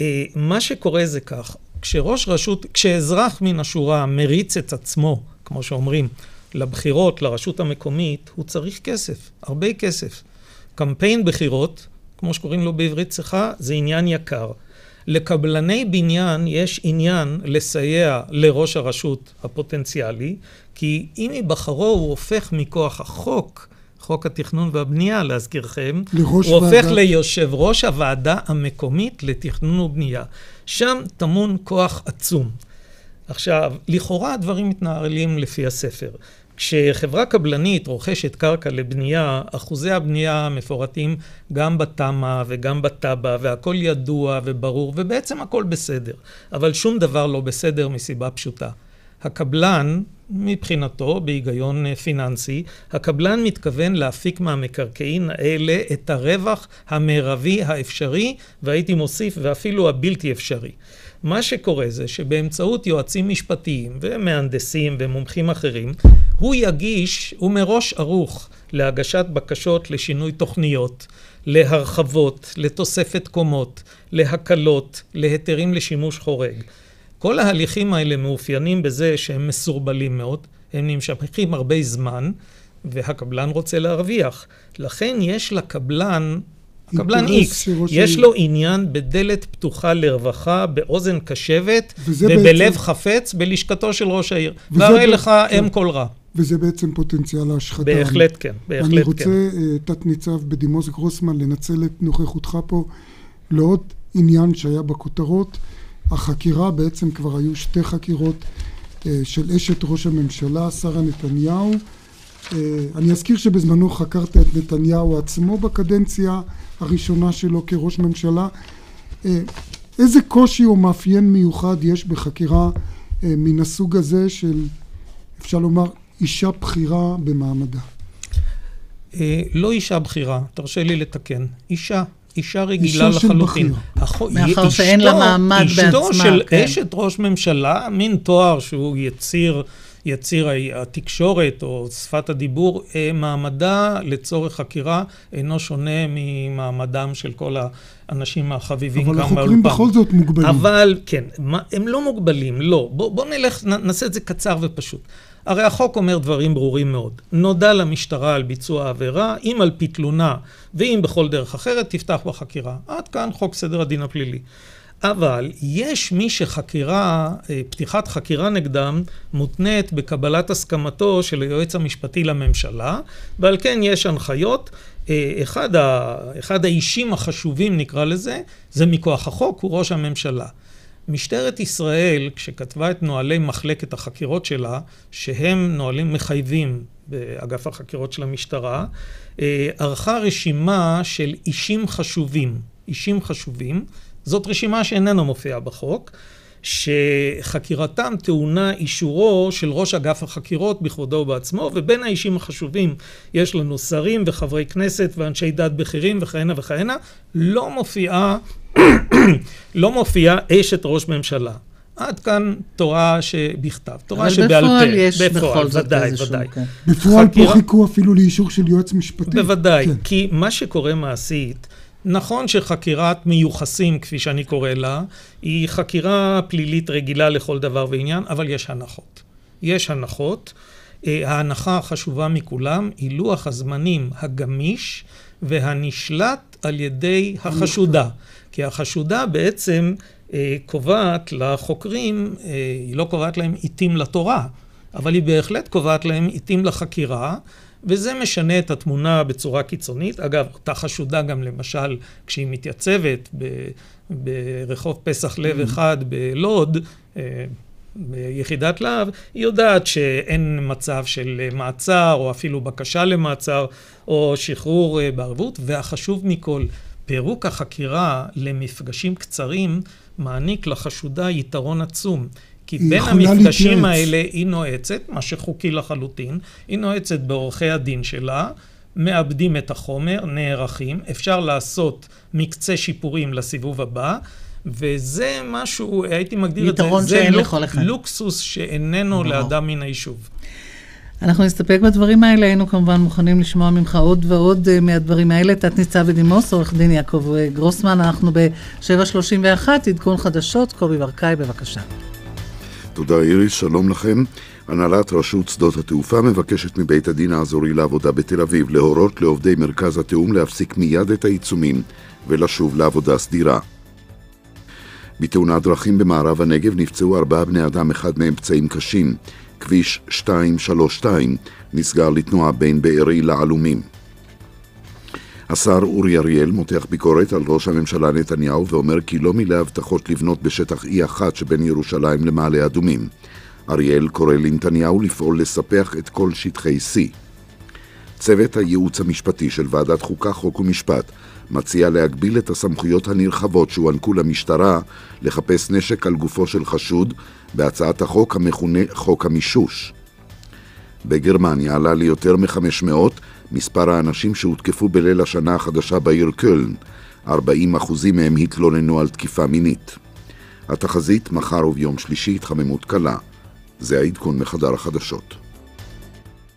אה, מה שקורה זה כך, כשראש רשות, כשאזרח מן השורה מריץ את עצמו, כמו שאומרים, לבחירות, לרשות המקומית, הוא צריך כסף, הרבה כסף. קמפיין בחירות, כמו שקוראים לו בעברית צחה, זה עניין יקר. לקבלני בניין יש עניין לסייע לראש הרשות הפוטנציאלי, כי אם ייבחרו הוא הופך מכוח החוק, חוק התכנון והבנייה להזכירכם, הוא הופך ועדת- ליושב ראש הוועדה המקומית לתכנון ובנייה. שם טמון כוח עצום. עכשיו, לכאורה הדברים מתנהלים לפי הספר. כשחברה קבלנית רוכשת קרקע לבנייה, אחוזי הבנייה מפורטים גם בתמ"א וגם בתב"ע, והכל ידוע וברור, ובעצם הכל בסדר. אבל שום דבר לא בסדר מסיבה פשוטה. הקבלן, מבחינתו, בהיגיון אה, פיננסי, הקבלן מתכוון להפיק מהמקרקעין האלה את הרווח המרבי האפשרי, והייתי מוסיף, ואפילו הבלתי אפשרי. מה שקורה זה שבאמצעות יועצים משפטיים ומהנדסים ומומחים אחרים, הוא יגיש, הוא מראש ערוך להגשת בקשות לשינוי תוכניות, להרחבות, לתוספת קומות, להקלות, להיתרים לשימוש חורג. כל ההליכים האלה מאופיינים בזה שהם מסורבלים מאוד, הם נמשכים הרבה זמן, והקבלן רוצה להרוויח. לכן יש לקבלן, הקבלן שראש יש לו עניין בדלת פתוחה לרווחה, באוזן קשבת, ובלב בעצם- חפץ בלשכתו של ראש העיר. והרי ב- לך כן. אם כל רע. וזה בעצם פוטנציאל ההשחתה. בהחלט כן, אני בהחלט רוצה, כן. אה, תת-ניצב בדימוס גרוסמן, לנצל את נוכחותך פה לעוד עניין שהיה בכותרות. החקירה, בעצם כבר היו שתי חקירות אה, של אשת ראש הממשלה, שרה נתניהו. אה, אני אזכיר שבזמנו חקרת את נתניהו עצמו בקדנציה הראשונה שלו כראש ממשלה. אה, איזה קושי או מאפיין מיוחד יש בחקירה מן הסוג הזה של, אפשר לומר, אישה בכירה במעמדה? לא אישה בכירה, תרשה לי לתקן. אישה. אישה רגילה אישה של לחלוטין. החו- מאחר אשתו- שאין לה מעמד אשתו בעצמה, של כן. אשת ראש ממשלה, מין תואר שהוא יציר, יציר ה- התקשורת או שפת הדיבור, אה, מעמדה לצורך חקירה אינו שונה ממעמדם של כל האנשים החביבים אבל כאן החוקרים באולפן. בכל זאת מוגבלים. אבל כן, מה, הם לא מוגבלים, לא. בוא, בוא נלך, נ, נעשה את זה קצר ופשוט. הרי החוק אומר דברים ברורים מאוד. נודע למשטרה על ביצוע העבירה, אם על פי תלונה ואם בכל דרך אחרת, תפתח בחקירה. עד כאן חוק סדר הדין הפלילי. אבל יש מי שחקירה, אה, פתיחת חקירה נגדם מותנית בקבלת הסכמתו של היועץ המשפטי לממשלה, ועל כן יש הנחיות. אה, אחד, ה, אחד האישים החשובים, נקרא לזה, זה מכוח החוק, הוא ראש הממשלה. משטרת ישראל, כשכתבה את נוהלי מחלקת החקירות שלה, שהם נהלים מחייבים באגף החקירות של המשטרה, אה, ערכה רשימה של אישים חשובים. אישים חשובים, זאת רשימה שאיננה מופיעה בחוק, שחקירתם טעונה אישורו של ראש אגף החקירות בכבודו ובעצמו, ובין האישים החשובים יש לנו שרים וחברי כנסת ואנשי דת בכירים וכהנה וכהנה, לא מופיעה, *coughs* לא מופיעה אשת ראש ממשלה. עד כאן תורה שבכתב, תורה אבל שבעל פה. בפועל יש בפועל, בכל זאת ודאי, איזשהו... ודאי. כן. בפועל פה חיכו אפילו לאישור של יועץ משפטי. בוודאי, כן. כי מה שקורה מעשית, נכון שחקירת מיוחסים, כפי שאני קורא לה, היא חקירה פלילית רגילה לכל דבר ועניין, אבל יש הנחות. יש הנחות. אה, ההנחה החשובה מכולם היא לוח הזמנים הגמיש והנשלט על ידי החשודה. כי החשודה בעצם אה, קובעת לחוקרים, אה, היא לא קובעת להם עיתים לתורה, אבל היא בהחלט קובעת להם עיתים לחקירה, וזה משנה את התמונה בצורה קיצונית. אגב, אותה חשודה גם למשל כשהיא מתייצבת ב, ברחוב פסח לב mm-hmm. אחד בלוד, אה, ביחידת להב, היא יודעת שאין מצב של מעצר, או אפילו בקשה למעצר, או שחרור אה, בערבות, והחשוב מכל, פירוק החקירה למפגשים קצרים מעניק לחשודה יתרון עצום. כי בין המפגשים להתייעץ. האלה היא נועצת, מה שחוקי לחלוטין, היא נועצת בעורכי הדין שלה, מאבדים את החומר, נערכים, אפשר לעשות מקצה שיפורים לסיבוב הבא, וזה משהו, הייתי מגדיר את זה, זה לוק, לוקסוס שאיננו לאדם מן היישוב. אנחנו נסתפק בדברים האלה, היינו כמובן מוכנים לשמוע ממך עוד ועוד uh, מהדברים האלה. תת-ניצב בדימוס, עורך דין יעקב אה, גרוסמן, אנחנו ב-731, עדכון חדשות, קובי ברקאי, בבקשה. תודה איריס, שלום לכם. הנהלת רשות שדות התעופה מבקשת מבית הדין האזורי לעבודה בתל אביב להורות לעובדי מרכז התיאום להפסיק מיד את העיצומים ולשוב לעבודה סדירה. בתאונת דרכים במערב הנגב נפצעו ארבעה בני אדם, אחד מהם פצעים קשים. כביש 232 נסגר לתנועה בין בארי לעלומים. השר אורי אריאל מותח ביקורת על ראש הממשלה נתניהו ואומר כי לא מילא הבטחות לבנות בשטח E1 שבין ירושלים למעלה אדומים. אריאל קורא לנתניהו לפעול לספח את כל שטחי C. צוות הייעוץ המשפטי של ועדת חוקה, חוק ומשפט מציע להגביל את הסמכויות הנרחבות שהוענקו למשטרה לחפש נשק על גופו של חשוד בהצעת החוק המכונה חוק המישוש. בגרמניה עלה ליותר מ-500 מספר האנשים שהותקפו בליל השנה החדשה בעיר קöln. 40% מהם התלוננו על תקיפה מינית. התחזית מחר וביום שלישי התחממות קלה. זה העדכון מחדר החדשות.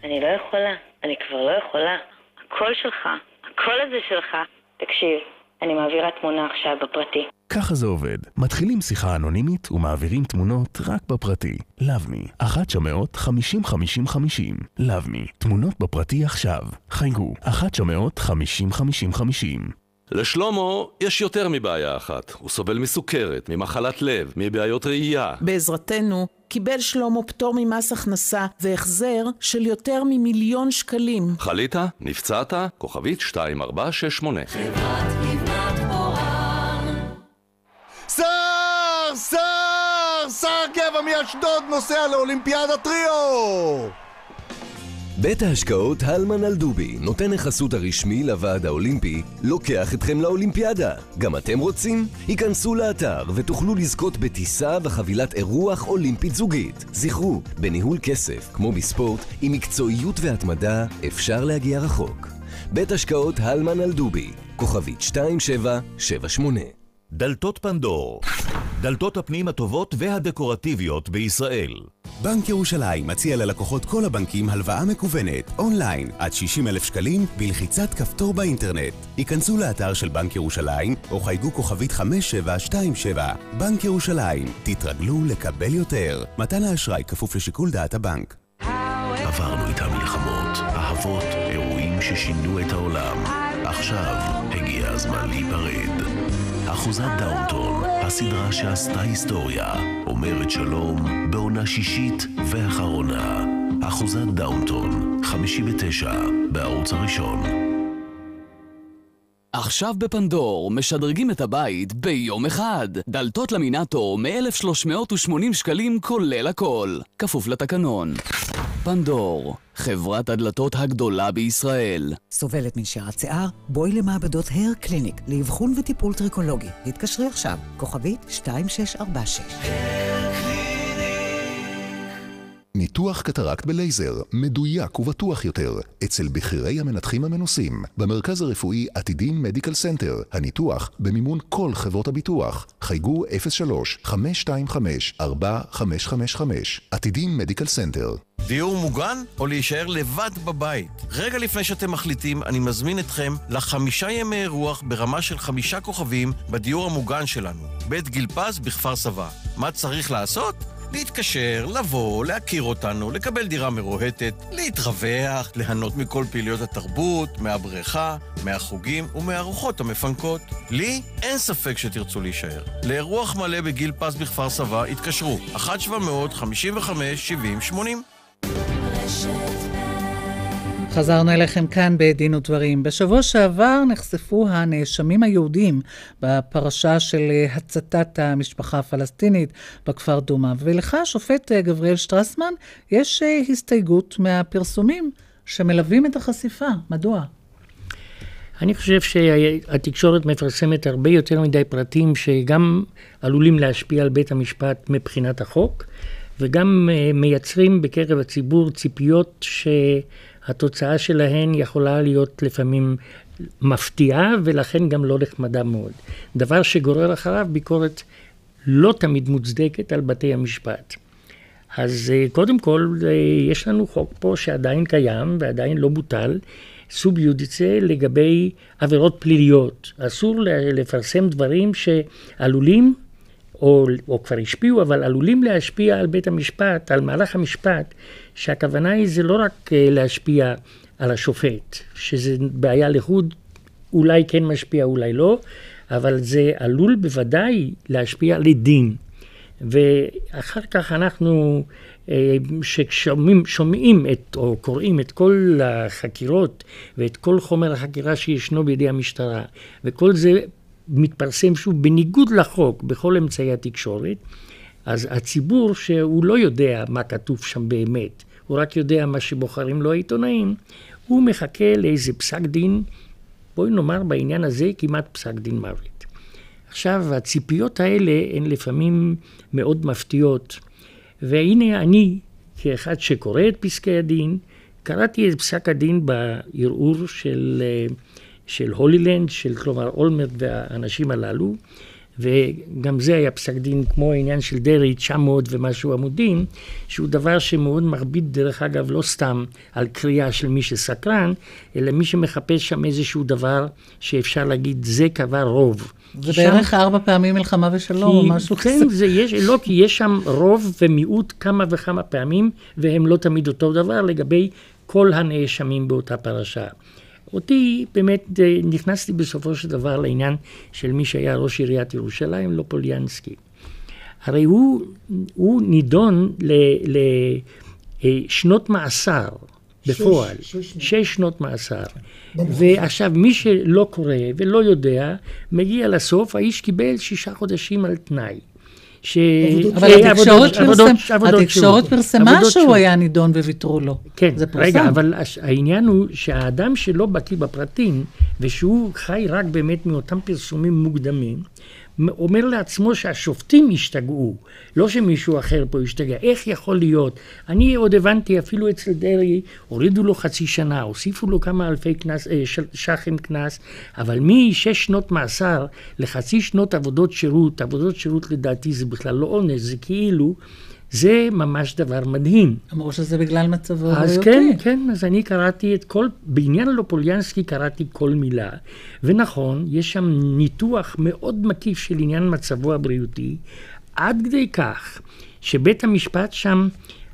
אני לא יכולה, אני כבר לא יכולה. הקול שלך, הקול הזה שלך. תקשיב, אני מעבירה תמונה עכשיו בפרטי. ככה זה עובד. מתחילים שיחה אנונימית ומעבירים תמונות רק בפרטי. לבמי, 1 900 50 50 50 לבמי, תמונות בפרטי עכשיו. חייגו, 1 900 50 50 50 לשלומו יש יותר מבעיה אחת. הוא סובל מסוכרת, ממחלת לב, מבעיות ראייה. בעזרתנו קיבל שלמה פטור ממס הכנסה והחזר של יותר ממיליון שקלים. חלית? נפצעת? כוכבית 2468. חברת שר! שר גבע מאשדוד נוסע לאולימפיאדת טריו! בית ההשקעות הלמן אלדובי נותן החסות הרשמי לוועד האולימפי, לוקח אתכם לאולימפיאדה. גם אתם רוצים? היכנסו לאתר ותוכלו לזכות בטיסה וחבילת אירוח אולימפית זוגית. זכרו, בניהול כסף, כמו בספורט, עם מקצועיות והתמדה, אפשר להגיע רחוק. בית השקעות הלמן אלדובי, כוכבית 2778 דלתות פנדור, דלתות הפנים הטובות והדקורטיביות בישראל. בנק ירושלים מציע ללקוחות כל הבנקים הלוואה מקוונת, אונליין, עד 60 אלף שקלים, בלחיצת כפתור באינטרנט. היכנסו לאתר של בנק ירושלים, או חייגו כוכבית 5727. בנק ירושלים, תתרגלו לקבל יותר. מתן האשראי כפוף לשיקול דעת הבנק. עברנו איתם מלחמות, אהבות, אירועים ששינו את העולם. עכשיו הגיע הזמן להיפרד. אחוזת דאונטון, הסדרה שעשתה היסטוריה, אומרת שלום בעונה שישית ואחרונה. אחוזת דאונטון, חמישי בתשע, בערוץ הראשון. עכשיו בפנדור, משדרגים את הבית ביום אחד. דלתות למינטו מ-1,380 שקלים כולל הכל. כפוף לתקנון. פנדור, חברת הדלתות הגדולה בישראל. סובלת מנשירת שיער? בואי למעבדות Hair Clinic לאבחון וטיפול טריקולוגי. התקשרי עכשיו, כוכבית 2646. ניתוח קטרקט בלייזר, מדויק ובטוח יותר, אצל בכירי המנתחים המנוסים, במרכז הרפואי עתידים Medical Center, הניתוח במימון כל חברות הביטוח. חייגו 03-525-4555, עתידים מדיקל סנטר. דיור מוגן או להישאר לבד בבית? רגע לפני שאתם מחליטים, אני מזמין אתכם לחמישה ימי אירוח ברמה של חמישה כוכבים בדיור המוגן שלנו, בית גיל פז בכפר סבא. מה צריך לעשות? להתקשר, לבוא, להכיר אותנו, לקבל דירה מרוהטת, להתרווח, ליהנות מכל פעילויות התרבות, מהבריכה, מהחוגים ומהארוחות המפנקות. לי אין ספק שתרצו להישאר. לאירוח מלא בגיל פז בכפר סבא, התקשרו 1-700-55-70-80 חזרנו אליכם כאן בדין ודברים. בשבוע שעבר נחשפו הנאשמים היהודים בפרשה של הצתת המשפחה הפלסטינית בכפר דומא, ולך, השופט גבריאל שטרסמן, יש הסתייגות מהפרסומים שמלווים את החשיפה. מדוע? אני חושב שהתקשורת מפרסמת הרבה יותר מדי פרטים שגם עלולים להשפיע על בית המשפט מבחינת החוק, וגם מייצרים בקרב הציבור ציפיות ש... התוצאה שלהן יכולה להיות לפעמים מפתיעה ולכן גם לא נחמדה מאוד. דבר שגורר אחריו ביקורת לא תמיד מוצדקת על בתי המשפט. אז אה, קודם כל אה, יש לנו חוק פה שעדיין קיים ועדיין לא בוטל, סוב יודיצה לגבי עבירות פליליות. אסור לפרסם דברים שעלולים או, או כבר השפיעו, אבל עלולים להשפיע על בית המשפט, על מהלך המשפט, שהכוונה היא זה לא רק אה, להשפיע על השופט, שזה בעיה לחוד, אולי כן משפיע, אולי לא, אבל זה עלול בוודאי להשפיע על עדים. ואחר כך אנחנו, אה, ששומעים את, או קוראים את כל החקירות ואת כל חומר החקירה שישנו בידי המשטרה, וכל זה מתפרסם שוב בניגוד לחוק בכל אמצעי התקשורת, אז הציבור שהוא לא יודע מה כתוב שם באמת, הוא רק יודע מה שבוחרים לו העיתונאים, הוא מחכה לאיזה פסק דין, בואי נאמר בעניין הזה כמעט פסק דין מוות. עכשיו, הציפיות האלה הן לפעמים מאוד מפתיעות, והנה אני, כאחד שקורא את פסקי הדין, קראתי את פסק הדין בערעור של... של הולילנד, של כלומר אולמרט והאנשים הללו, וגם זה היה פסק דין כמו העניין של דרעי, 900 ומשהו עמודים, שהוא דבר שמאוד מכביד דרך אגב לא סתם על קריאה של מי שסקרן, אלא מי שמחפש שם איזשהו דבר שאפשר להגיד זה קבע רוב. זה בערך ארבע פעמים מלחמה ושלום או משהו כן, כזה. כן, זה יש, לא, כי יש שם רוב ומיעוט כמה וכמה פעמים, והם לא תמיד אותו דבר לגבי כל הנאשמים באותה פרשה. אותי באמת אה, נכנסתי בסופו של דבר לעניין של מי שהיה ראש עיריית ירושלים, לא פוליאנסקי. הרי הוא, הוא נידון לשנות מאסר בפועל, שש, שש, שש שנות מאסר. ועכשיו מי שלא קורא ולא יודע, מגיע לסוף, האיש קיבל שישה חודשים על תנאי. ש... אבל התקשורת, פרסם, התקשורת פרסמה שהוא היה נידון וויתרו לו. כן, זה פרסם. רגע, אבל העניין הוא שהאדם שלא בקיא בפרטים, ושהוא חי רק באמת מאותם פרסומים מוקדמים, אומר לעצמו שהשופטים השתגעו, לא שמישהו אחר פה השתגע. איך יכול להיות? אני עוד הבנתי, אפילו אצל דרעי, הורידו לו חצי שנה, הוסיפו לו כמה אלפי קנס, אה, שחים קנס, אבל משש שנות מאסר לחצי שנות עבודות שירות, עבודות שירות לדעתי זה בכלל לא עונש, זה כאילו זה ממש דבר מדהים. אמרו שזה בגלל מצבו הבריאותי. אז כן, כן, אז אני קראתי את כל, בעניין לופוליאנסקי קראתי כל מילה, ונכון, יש שם ניתוח מאוד מקיף של עניין מצבו הבריאותי, עד כדי כך שבית המשפט שם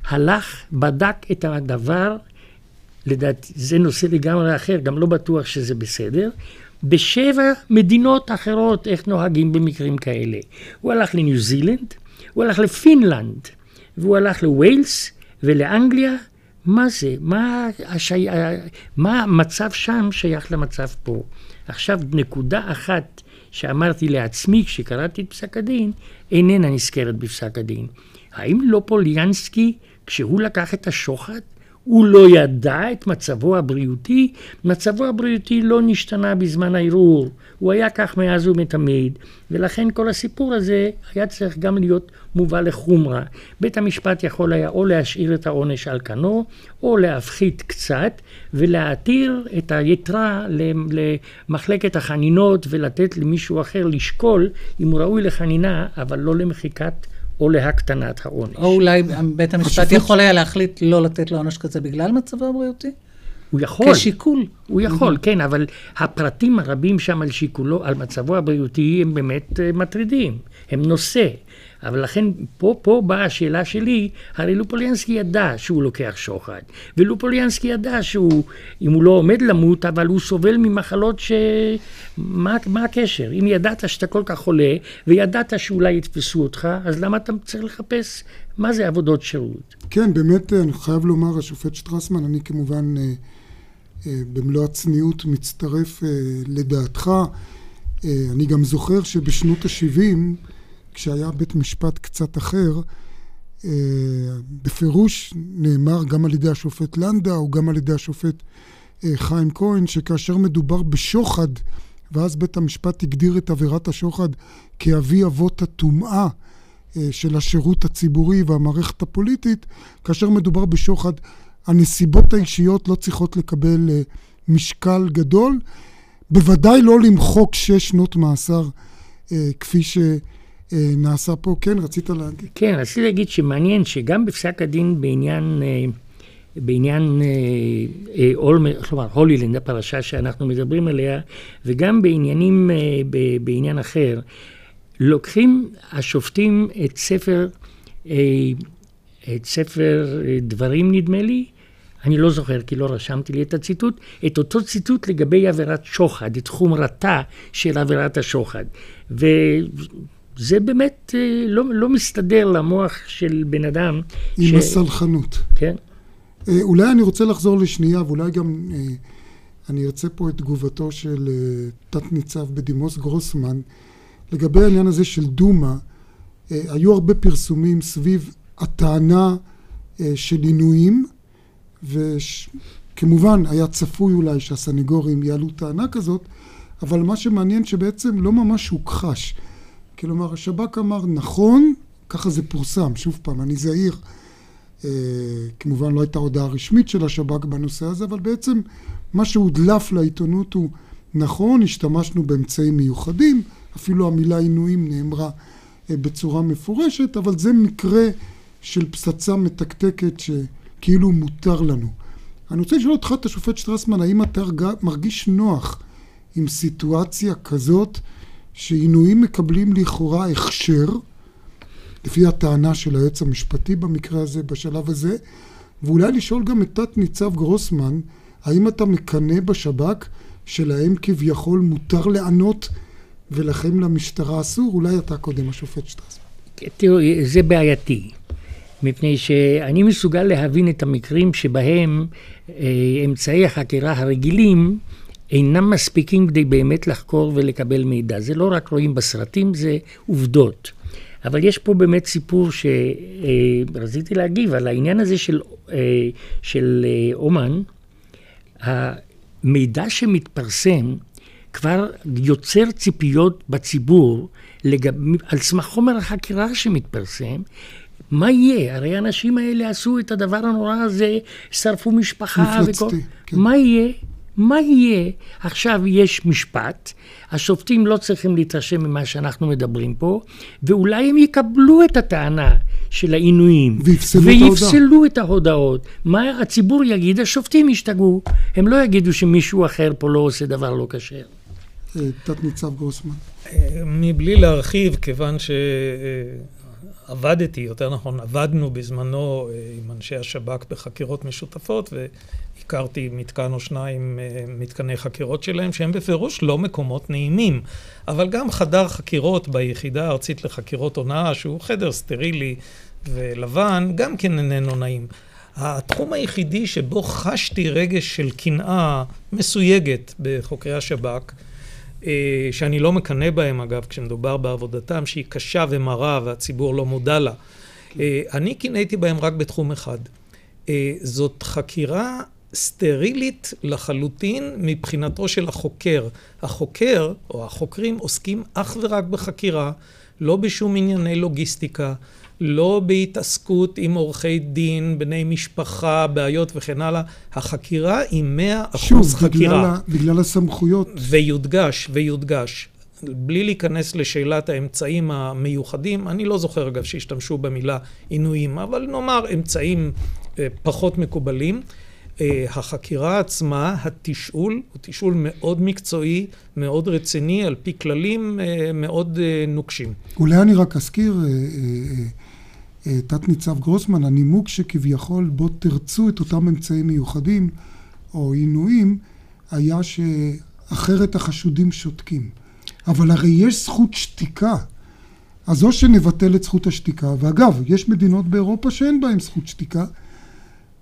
הלך, בדק את הדבר, לדעתי, זה נושא לגמרי אחר, גם לא בטוח שזה בסדר, בשבע מדינות אחרות איך נוהגים במקרים כאלה. הוא הלך לניו זילנד, הוא הלך לפינלנד, והוא הלך לווילס ולאנגליה, מה זה? מה, השי... מה המצב שם שייך למצב פה? עכשיו, נקודה אחת שאמרתי לעצמי כשקראתי את פסק הדין, איננה נזכרת בפסק הדין. האם לא פוליאנסקי, כשהוא לקח את השוחד, הוא לא ידע את מצבו הבריאותי, מצבו הבריאותי לא נשתנה בזמן הערעור, הוא היה כך מאז ומתמיד, ולכן כל הסיפור הזה היה צריך גם להיות מובא לחומרה. בית המשפט יכול היה או להשאיר את העונש על כנו, או להפחית קצת, ולהתיר את היתרה למחלקת החנינות ולתת למישהו אחר לשקול אם הוא ראוי לחנינה, אבל לא למחיקת או להקטנת העונש. או אולי בית *laughs* המשפט השופט- יכול היה להחליט לא לתת לו עונש כזה bגלל מצבו הבריאותי? הוא יכול. כשיקול. הוא יכול, Mhm. כן, אבל הפרטים הרבים שם על שיקולו, על מצבו הבריאותי, הם באמת אה, מטרידים. הם נושא. אבל לכן, פה, פה באה השאלה שלי, הרי לופוליאנסקי ידע שהוא לוקח שוחד. ולופוליאנסקי ידע שהוא, אם הוא לא עומד למות, אבל הוא סובל ממחלות ש... מה, מה הקשר? אם ידעת שאתה כל כך חולה, וידעת שאולי יתפסו אותך, אז למה אתה צריך לחפש מה זה עבודות שירות? כן, באמת, אני חייב לומר, השופט שטרסמן, אני כמובן אה, אה, במלוא הצניעות מצטרף אה, לדעתך. אני גם זוכר שבשנות ה-70, כשהיה בית משפט קצת אחר, אה, בפירוש נאמר גם על ידי השופט לנדאו, גם על ידי השופט אה, חיים כהן, שכאשר מדובר בשוחד, ואז בית המשפט הגדיר את עבירת השוחד כאבי אבות הטומאה, אה, של השירות הציבורי והמערכת הפוליטית, כאשר מדובר בשוחד, הנסיבות האישיות לא צריכות לקבל משקל גדול. בוודאי לא למחוק שש שנות מאסר כפי שנעשה פה. כן, רצית להגיד? כן, רציתי להגיד שמעניין שגם בפסק הדין בעניין, אה, בעניין אה, אה, אולמר, כלומר הולילנד, הפרשה שאנחנו מדברים עליה, וגם בעניינים, אה, בעניין אחר, לוקחים השופטים את ספר, אה, את ספר אה, דברים נדמה לי, אני לא זוכר כי לא רשמתי לי את הציטוט, את אותו ציטוט לגבי עבירת שוחד, את חומרתה של עבירת השוחד. וזה באמת אה, לא, לא מסתדר למוח של בן אדם. עם הסלחנות. כן. אה, אולי אני רוצה לחזור לשנייה, ואולי גם אה, אני ארצה פה את תגובתו של אה, תת-ניצב בדימוס גרוסמן. לגבי העניין הזה של דומא, אה, היו הרבה פרסומים סביב הטענה אה, של עינויים, וכמובן היה צפוי אולי שהסנגורים יעלו טענה כזאת, אבל מה שמעניין שבעצם לא ממש הוכחש. כלומר, השב"כ אמר, נכון, ככה זה פורסם, שוב פעם, אני זהיר. אה, כמובן לא הייתה הודעה רשמית של השב"כ בנושא הזה, אבל בעצם מה שהודלף לעיתונות הוא נכון, השתמשנו באמצעים מיוחדים, אפילו המילה עינויים נאמרה אה, בצורה מפורשת, אבל זה מקרה של פצצה מתקתקת שכאילו מותר לנו. אני רוצה לשאול אותך, את השופט שטרסמן, האם אתה מרגיש נוח עם סיטואציה כזאת שעינויים מקבלים לכאורה הכשר, לפי הטענה של היועץ המשפטי במקרה הזה, בשלב הזה, ואולי לשאול גם את תת ניצב גרוסמן, האם אתה מקנא בשב"כ שלהם כביכול מותר לענות ולכם למשטרה אסור? אולי אתה קודם, השופט שטרסמן. תראו, זה בעייתי. מפני שאני מסוגל להבין את המקרים שבהם אה, אמצעי החקירה הרגילים אינם מספיקים כדי באמת לחקור ולקבל מידע. זה לא רק רואים בסרטים, זה עובדות. אבל יש פה באמת סיפור שרציתי להגיב על העניין הזה של, אה, של אה, אומן. המידע שמתפרסם כבר יוצר ציפיות בציבור לגב... על סמך חומר החקירה שמתפרסם. מה יהיה? הרי האנשים האלה עשו את הדבר הנורא הזה, שרפו משפחה. מפלצתי, וכל... כן. מה יהיה? מה יהיה? עכשיו יש משפט, השופטים לא צריכים להתרשם ממה שאנחנו מדברים פה, ואולי הם יקבלו את הטענה של העינויים. ויפסלו את ויפסלו את ההודעות. מה הציבור יגיד? השופטים ישתגעו. הם לא יגידו שמישהו אחר פה לא עושה דבר לא כשר. אה, תת ניצב גרוסמן. מבלי להרחיב, כיוון שעבדתי, יותר נכון, עבדנו בזמנו אה, עם אנשי השב"כ בחקירות משותפות, והכרתי מתקן או שניים אה, מתקני חקירות שלהם, שהם בפירוש לא מקומות נעימים. אבל גם חדר חקירות ביחידה הארצית לחקירות הונאה, שהוא חדר סטרילי ולבן, גם כן איננו נעים. התחום היחידי שבו חשתי רגש של קנאה מסויגת בחוקרי השב"כ, שאני לא מקנא בהם אגב, כשמדובר בעבודתם, שהיא קשה ומרה והציבור לא מודע לה. אני קינאתי בהם רק בתחום אחד. זאת חקירה סטרילית לחלוטין מבחינתו של החוקר. החוקר, או החוקרים, עוסקים אך ורק בחקירה, לא בשום ענייני לוגיסטיקה, לא בהתעסקות עם עורכי דין, בני משפחה, בעיות וכן הלאה. החקירה היא מאה אחוז חקירה. שוב, בגלל, בגלל הסמכויות. ויודגש, ויודגש. בלי להיכנס לשאלת האמצעים המיוחדים, אני לא זוכר אגב שהשתמשו במילה עינויים, אבל נאמר אמצעים אה, פחות מקובלים. אה, החקירה עצמה, התשאול, הוא תשאול מאוד מקצועי, מאוד רציני, על פי כללים אה, מאוד נוקשים. אולי אני רק אזכיר, תת-ניצב גרוסמן, הנימוק שכביכול בו תרצו את אותם אמצעים מיוחדים או עינויים, היה שאחרת החשודים שותקים. אבל הרי יש זכות שתיקה. אז או שנבטל את זכות השתיקה, ואגב, יש מדינות באירופה שאין בהן זכות שתיקה,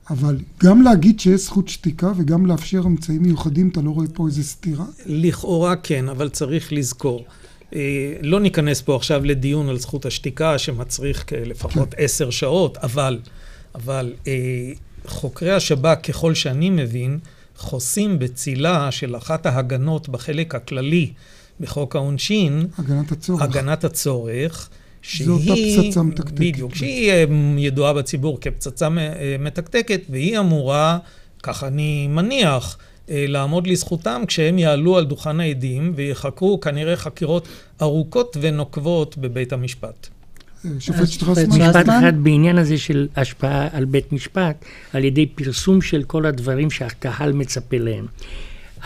אבל גם להגיד שיש זכות שתיקה וגם לאפשר אמצעים מיוחדים, אתה לא רואה פה איזה סתירה? לכאורה כן, אבל צריך לזכור. אה, לא ניכנס פה עכשיו לדיון על זכות השתיקה, שמצריך לפחות כן. עשר שעות, אבל, אבל אה, חוקרי השב"כ, ככל שאני מבין, חוסים בצילה של אחת ההגנות בחלק הכללי בחוק העונשין, הגנת הצורך, הגנת הצורך שהיא... זו אותה פצצה מתקתקת. בדיוק, שהיא אה, ידועה בציבור כפצצה אה, מתקתקת, והיא אמורה, כך אני מניח, לעמוד לזכותם כשהם יעלו על דוכן העדים ויחקרו כנראה חקירות ארוכות ונוקבות בבית המשפט. שופט שטרסמן. משפט אחד בעניין הזה של השפעה על בית משפט, על ידי פרסום של כל הדברים שהקהל מצפה להם.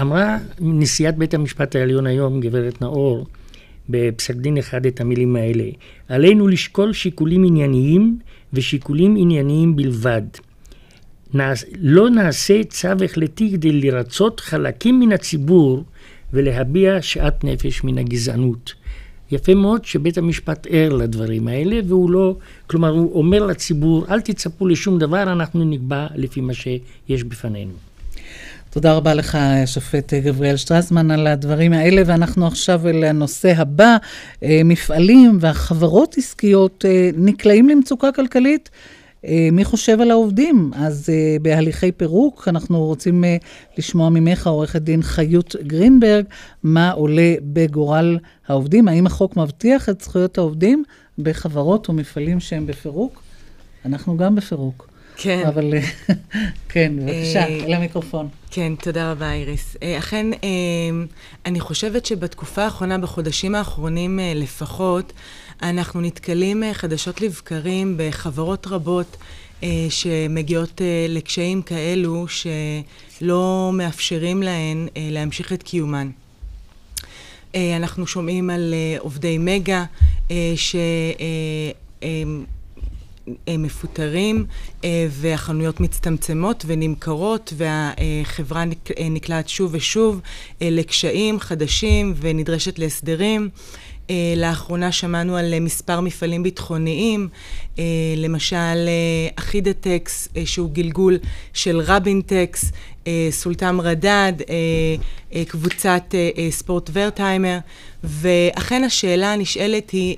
אמרה נשיאת בית המשפט העליון היום, גברת נאור, בפסק דין אחד את המילים האלה: עלינו לשקול שיקולים ענייניים ושיקולים ענייניים בלבד. לא נעשה צו החלטי כדי לרצות חלקים מן הציבור ולהביע שאט נפש מן הגזענות. יפה מאוד שבית המשפט ער לדברים האלה, והוא לא, כלומר, הוא אומר לציבור, אל תצפו לשום דבר, אנחנו נקבע לפי מה שיש בפנינו. תודה רבה לך, שופט גבריאל שטרסמן, על הדברים האלה, ואנחנו עכשיו אל הנושא הבא. אה, מפעלים והחברות עסקיות אה, נקלעים למצוקה כלכלית. אה, מי חושב על העובדים? אז בהליכי פירוק, אנחנו רוצים לשמוע ממך, עורכת דין חיות גרינברג, מה עולה בגורל העובדים? האם החוק מבטיח את זכויות העובדים בחברות ומפעלים שהם בפירוק? אנחנו גם בפירוק. כן. אבל *laughs* כן, בבקשה, אה, אל המיקרופון. כן, תודה רבה, איריס. אה, אכן, אה, אני חושבת שבתקופה האחרונה, בחודשים האחרונים לפחות, אנחנו נתקלים חדשות לבקרים בחברות רבות שמגיעות לקשיים כאלו שלא מאפשרים להן להמשיך את קיומן. אנחנו שומעים על עובדי מגה ש... מפוטרים אה, והחנויות מצטמצמות ונמכרות והחברה אה, נקלעת שוב ושוב אה, לקשיים חדשים ונדרשת להסדרים. לאחרונה שמענו על מספר מפעלים ביטחוניים, למשל אחידטקס, שהוא גלגול של רבינטקס, סולטם רדד, קבוצת ספורט ורטהיימר, ואכן השאלה הנשאלת היא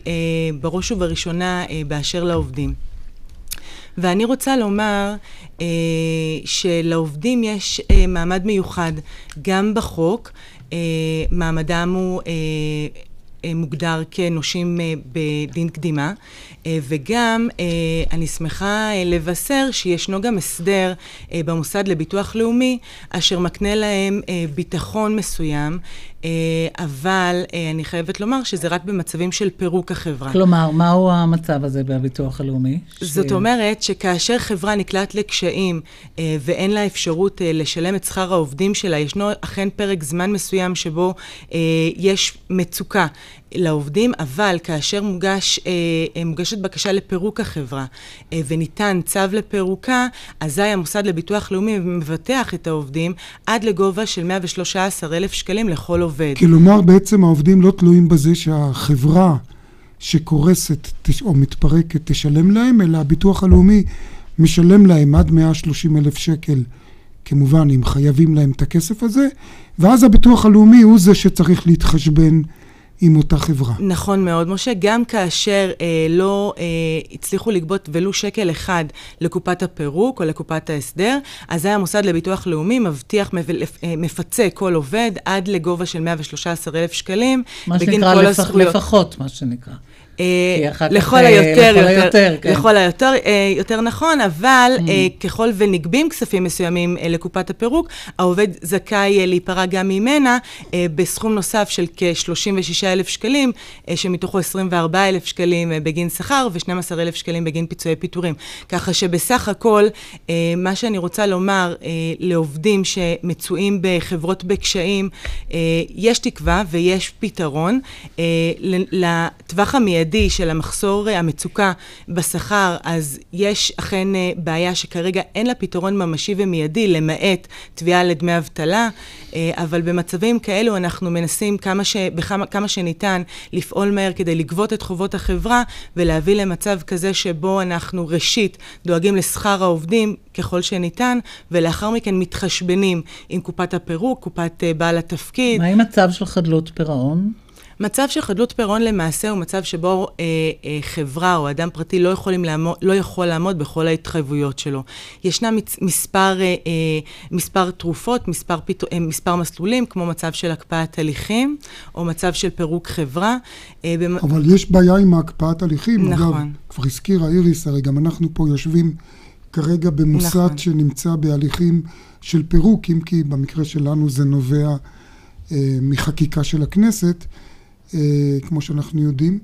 בראש ובראשונה באשר לעובדים. ואני רוצה לומר אה, שלעובדים יש אה, מעמד מיוחד גם בחוק, אה, מעמדם הוא אה, מוגדר כנושים אה, בדין קדימה, אה, וגם אני שמחה לבשר שישנו גם הסדר במוסד לביטוח לאומי, אשר מקנה להם ביטחון מסוים, אבל אני חייבת לומר שזה רק במצבים של פירוק החברה. כלומר, מהו המצב הזה בביטוח הלאומי? זאת ש... אומרת שכאשר חברה נקלט לקשיים ואין לה אפשרות לשלם את שכר העובדים שלה, ישנו אכן פרק זמן מסוים שבו יש מצוקה לעובדים, אבל כאשר מוגש, אה, אה, מוגשת בקשה לפירוק החברה אה, וניתן צו לפירוקה, אזי המוסד לביטוח לאומי מבטח את העובדים עד לגובה של 113,000 שקלים לכל עובד. כלומר, בעצם העובדים לא תלויים בזה שהחברה שקורסת או מתפרקת תשלם להם, אלא הביטוח הלאומי משלם להם עד 130,000 שקל. כמובן, אם חייבים להם את הכסף הזה, ואז הביטוח הלאומי הוא זה שצריך להתחשבן עם אותה חברה. נכון מאוד, משה. גם כאשר אה, לא אה, הצליחו לגבות ולו שקל אחד לקופת הפירוק או לקופת ההסדר, אזי המוסד לביטוח לאומי מבטיח, אה, מפצה כל עובד עד לגובה של 113,000 שקלים, בגין כל לפח, הזכויות. לפחות, מה שנקרא. לכל היותר, יותר, כן. לכל היותר, יותר נכון, אבל mm. ככל ונגבים כספים מסוימים לקופת הפירוק, העובד זכאי להיפרע גם ממנה בסכום נוסף של כ-36,000 שקלים, שמתוכו 24,000 שקלים בגין שכר ו-12,000 שקלים בגין פיצויי פיטורים. ככה שבסך הכל, מה שאני רוצה לומר לעובדים שמצויים בחברות בקשיים, יש תקווה ויש פתרון. לטווח המיידי של המחסור, המצוקה בשכר, אז יש אכן בעיה שכרגע אין לה פתרון ממשי ומיידי, למעט תביעה לדמי אבטלה, אבל במצבים כאלו אנחנו מנסים כמה, ש, בכמה, כמה שניתן לפעול מהר כדי לגבות את חובות החברה ולהביא למצב כזה שבו אנחנו ראשית דואגים לשכר העובדים ככל שניתן, ולאחר מכן מתחשבנים עם קופת הפירוק, קופת בעל התפקיד. מה עם מצב של חדלות פירעון? מצב של חדלות פירעון למעשה הוא מצב שבו אה, אה, חברה או אדם פרטי לא, יכולים לעמוד, לא יכול לעמוד בכל ההתחייבויות שלו. ישנם מספר, אה, אה, מספר תרופות, מספר, פיתו, אה, מספר מסלולים, כמו מצב של הקפאת הליכים, או מצב של פירוק חברה. אה, במ... אבל יש בעיה עם הקפאת הליכים. נכון. אגב, כבר הזכירה איריס, הרי גם אנחנו פה יושבים כרגע במוסד נכון. שנמצא בהליכים של פירוק, אם כי במקרה שלנו זה נובע אה, מחקיקה של הכנסת. אה, כמו שאנחנו יודעים,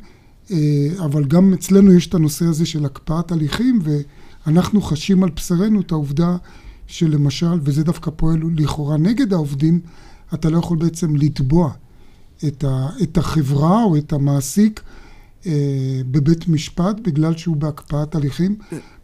אה, אבל גם אצלנו יש את הנושא הזה של הקפאת הליכים, ואנחנו חשים על בשרנו את העובדה שלמשל, וזה דווקא פועל לכאורה נגד העובדים, אתה לא יכול בעצם לתבוע את, ה, את החברה או את המעסיק אה, בבית משפט בגלל שהוא בהקפאת הליכים.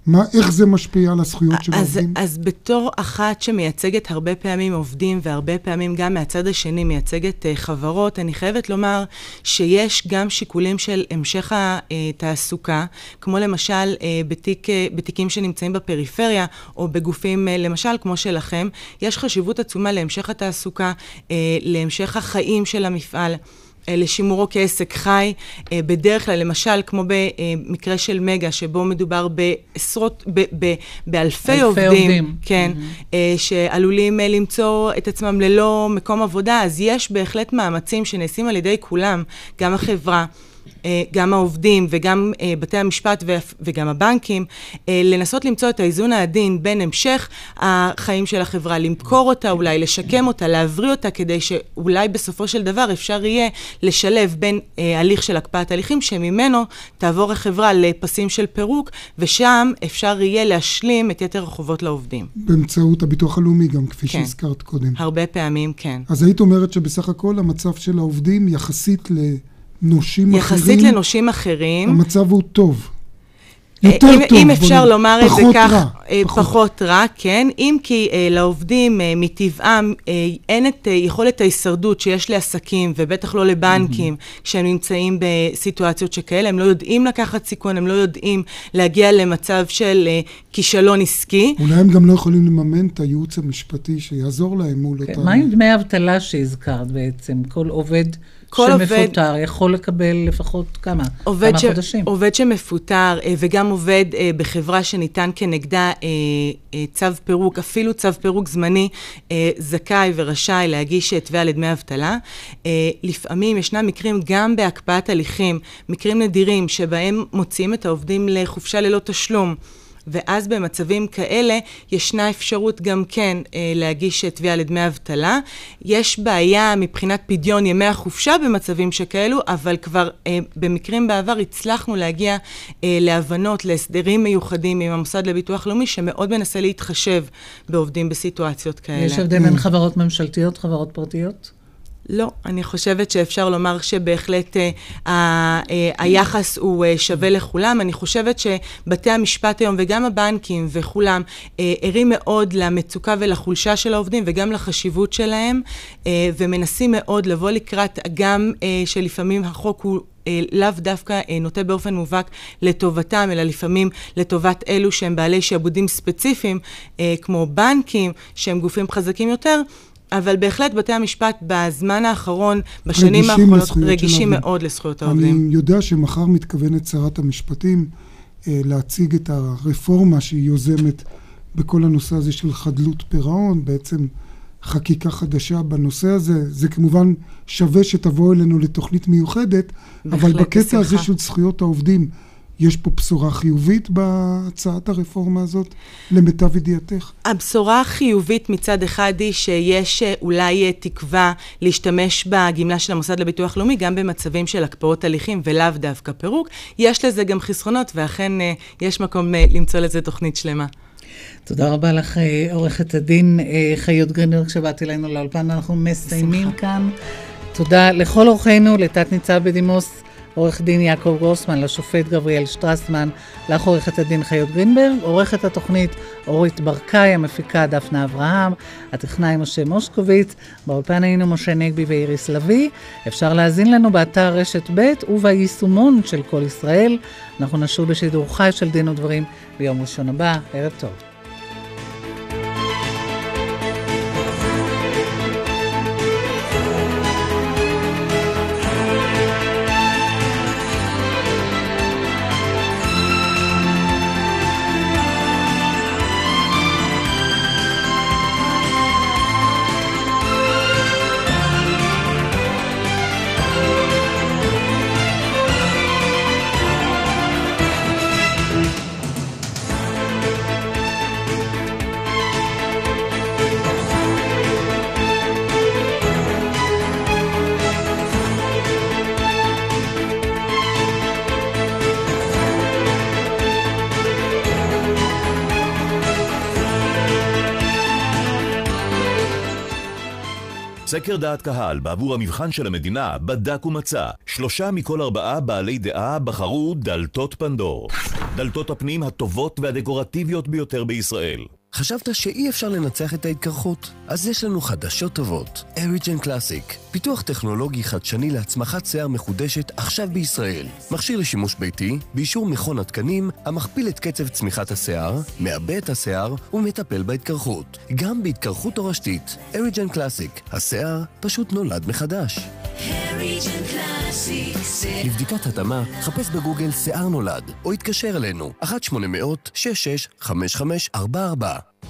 מה, איך זה משפיע על הזכויות של אז, העובדים? אז בתור אחת שמייצגת הרבה פעמים עובדים, והרבה פעמים גם מהצד השני מייצגת uh, חברות, אני חייבת לומר שיש גם שיקולים של המשך התעסוקה, כמו למשל uh, בתיק, uh, בתיקים שנמצאים בפריפריה, או בגופים uh, למשל כמו שלכם, יש חשיבות עצומה להמשך התעסוקה, uh, להמשך החיים של המפעל. אה, לשימורו כעסק חי, אה, בדרך כלל, למשל, כמו במקרה של מגה, שבו מדובר בעשרות, ב, ב, באלפי עובדים, עובדים, כן, mm-hmm. שעלולים למצוא את עצמם ללא מקום עבודה, אז יש בהחלט מאמצים שנעשים על ידי כולם, גם החברה. אה, גם העובדים וגם אה, בתי המשפט וגם הבנקים, אה, לנסות למצוא את האיזון העדין בין המשך החיים של החברה, למכור אותה, אולי לשקם אותה, להבריא אותה, כדי שאולי בסופו של דבר אפשר יהיה לשלב בין הליך של הקפאת הליכים, שממנו תעבור החברה לפסים של פירוק, ושם אפשר יהיה להשלים את יתר החובות לעובדים. באמצעות הביטוח הלאומי גם, כפי כן. שהזכרת קודם. הרבה פעמים, כן. אז היית אומרת שבסך הכל המצב של העובדים יחסית ל... נושים יחסית אחרים... יחסית לנושים אחרים. המצב הוא טוב. אה, יותר אם, טוב. אם אפשר לומר את זה כך, רע, אה, פחות. פחות רע, כן. אם כי אה, לעובדים אה, מטבעם אה, אין את אה, יכולת ההישרדות שיש לעסקים, ובטח לא לבנקים, mm-hmm. כשהם נמצאים בסיטואציות שכאלה, הם לא יודעים לקחת סיכון, הם לא יודעים להגיע למצב של אה, כישלון עסקי. אולי הם גם לא יכולים לממן את הייעוץ המשפטי שיעזור להם מול כן. אותם... מה עם דמי אבטלה שהזכרת בעצם? כל עובד... כל שמפוטר עובד, יכול לקבל לפחות כמה? כמה ש, חודשים. עובד שמפוטר אה, וגם עובד אה, בחברה שניתן כנגדה אה, צו פירוק, אפילו צו פירוק זמני, זכאי ורשאי להגיש תביעה לדמי אבטלה. לפעמים ישנם מקרים גם בהקפאת הליכים, מקרים נדירים שבהם מוציאים את העובדים לחופשה ללא תשלום. ואז במצבים כאלה ישנה אפשרות גם כן אה, להגיש תביעה לדמי אבטלה. יש בעיה מבחינת פדיון ימי החופשה במצבים שכאלו, אבל כבר אה, במקרים בעבר הצלחנו להגיע אה, להבנות, להסדרים מיוחדים עם המוסד לביטוח לאומי, שמאוד מנסה להתחשב בעובדים בסיטואציות כאלה. יש הבדל בין חברות ממשלתיות, חברות פרטיות? לא, אני חושבת שאפשר לומר שבהחלט אה, אה, היחס הוא אה, שווה לכולם. אני חושבת שבתי המשפט היום וגם הבנקים וכולם אה, ערים מאוד למצוקה ולחולשה של העובדים וגם לחשיבות שלהם, אה, ומנסים מאוד לבוא לקראת, גם אה, שלפעמים החוק הוא אה, לאו דווקא אה, נוטה באופן מובהק לטובתם, אלא לפעמים לטובת אלו שהם בעלי שעבודים ספציפיים, אה, כמו בנקים, שהם גופים חזקים יותר. אבל בהחלט בתי המשפט בזמן האחרון, בשנים האחרונות, רגישים מאוד לזכויות העובדים. אני יודע שמחר מתכוונת שרת המשפטים אה, להציג את הרפורמה שהיא יוזמת בכל הנושא הזה של חדלות פירעון, בעצם חקיקה חדשה בנושא הזה. זה כמובן שווה שתבואו אלינו לתוכנית מיוחדת, אבל בקטע בשמחה. הזה של זכויות העובדים, יש פה בשורה חיובית בהצעת הרפורמה הזאת, למיטב ידיעתך? הבשורה החיובית מצד אחד היא שיש אה, אולי אה, תקווה להשתמש בגמלה של המוסד לביטוח לאומי גם במצבים של הקפאות הליכים ולאו דווקא פירוק. יש לזה גם חסרונות, ואכן אה, יש מקום למצוא לזה תוכנית שלמה. תודה רבה לך, עורכת הדין חיות גרינברג, שבאת אלינו לאולפן. אנחנו מסיימים בשמחה. כאן. תודה לכל אורחינו, לתת ניצב בדימוס עורך דין יעקב גרוסמן, לשופט גבריאל שטרסמן, לך עורכת הדין חיות גרינברג, עורכת התוכנית אורית ברקאי, המפיקה דפנה אברהם, הטכנאי משה מושקוביץ, באולפן היינו משה נגבי ואיריס לביא. אפשר להאזין לנו באתר רשת ב' וביישומון של כל ישראל. אנחנו נשוב בשידור חי של דין ודברים ביום ראשון הבא. ערב טוב. דעת קהל בעבור המבחן של המדינה בדק ומצא. שלושה מכל ארבעה בעלי דעה בחרו דלתות פנדור. דלתות הפנים הטובות והדקורטיביות ביותר בישראל. חשבת שאי אפשר לנצח את ההתקרחות? אז יש לנו חדשות טובות. אריג'ן קלאסיק, פיתוח טכנולוגי חדשני להצמחת שיער מחודשת עכשיו בישראל. מכשיר לשימוש ביתי, באישור מכון התקנים, המכפיל את קצב צמיחת השיער, מעבה את השיער ומטפל בהתקרחות. גם בהתקרחות תורשתית. אריג'ן קלאסיק, השיער פשוט נולד מחדש. לבדיקת התאמה, חפש בגוגל שיער נולד, או התקשר אלינו, 1-800-665544.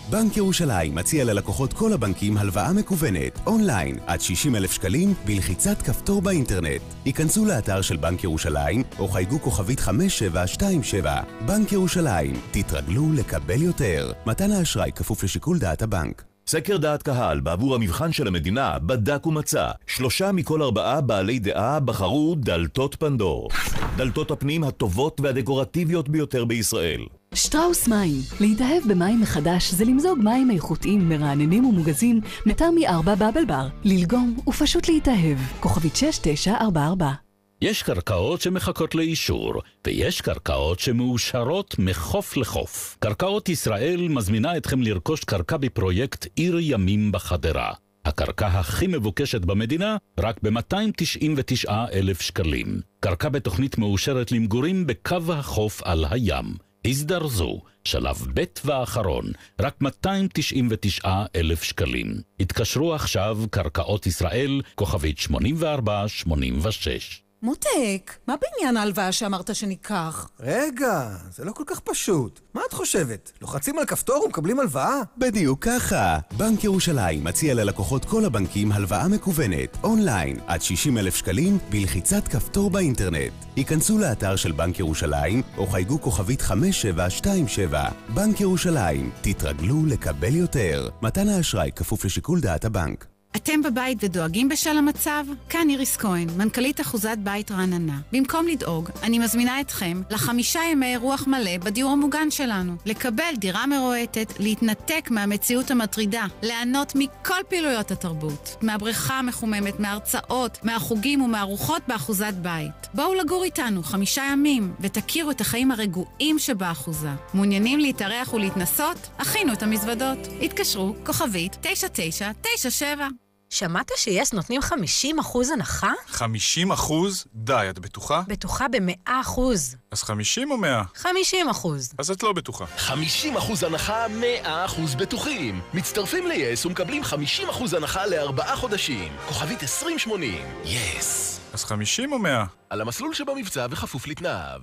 בנק ירושלים מציע ללקוחות כל הבנקים הלוואה מקוונת, אונליין, עד 60 אלף שקלים, בלחיצת כפתור באינטרנט. היכנסו לאתר של בנק ירושלים, או חייגו כוכבית 5727. בנק ירושלים, תתרגלו לקבל יותר. מתן האשראי כפוף לשיקול דעת הבנק. סקר דעת קהל בעבור המבחן של המדינה בדק ומצא. שלושה מכל ארבעה בעלי דעה בחרו דלתות פנדור. דלתות הפנים הטובות והדקורטיביות ביותר בישראל. שטראוס מים. להתאהב במים מחדש זה למזוג מים איכותיים, מרעננים ומוגזים מטעמי 4 בבל בר. ללגום ופשוט להתאהב. כוכבית 6944 יש קרקעות שמחכות לאישור, ויש קרקעות שמאושרות מחוף לחוף. קרקעות ישראל מזמינה אתכם לרכוש קרקע בפרויקט עיר ימים בחדרה. הקרקע הכי מבוקשת במדינה, רק ב-299 אלף שקלים. קרקע בתוכנית מאושרת למגורים בקו החוף על הים. הזדרזו, שלב ב' ואחרון, רק 299 אלף שקלים. התקשרו עכשיו, קרקעות ישראל, כוכבית 8486. מותק, מה בעניין ההלוואה שאמרת שניקח? רגע, זה לא כל כך פשוט. מה את חושבת? לוחצים על כפתור ומקבלים הלוואה? בדיוק ככה. בנק ירושלים מציע ללקוחות כל הבנקים הלוואה מקוונת, אונליין, עד 60 אלף שקלים, בלחיצת כפתור באינטרנט. היכנסו לאתר של בנק ירושלים, או חייגו כוכבית 5727. בנק ירושלים, תתרגלו לקבל יותר. מתן האשראי כפוף לשיקול דעת הבנק. אתם בבית ודואגים בשל המצב? כאן איריס כהן, מנכ"לית אחוזת בית רעננה. במקום לדאוג, אני מזמינה אתכם לחמישה ימי רוח מלא בדיור המוגן שלנו. לקבל דירה מרועטת, להתנתק מהמציאות המטרידה, ליהנות מכל פעילויות התרבות. מהבריכה המחוממת, מהרצאות, מהחוגים ומהרוחות באחוזת בית. בואו לגור איתנו חמישה ימים, ותכירו את החיים הרגועים שבאחוזה. מעוניינים להתארח ולהתנסות? הכינו את המזוודות. התקשרו, כוכבית 9997 שמעת שיס נותנים 50 אחוז הנחה? 50 אחוז? די, את בטוחה? בטוחה ב-100 אחוז. אז 50 או 100? 50 אחוז. אז את לא בטוחה. 50 אחוז הנחה, 100 אחוז בטוחים. מצטרפים ל-yes ומקבלים 50 אחוז הנחה לארבעה חודשים. כוכבית 2080. יס. אז 50 או 100? על המסלול שבמבצע וכפוף לתנאיו.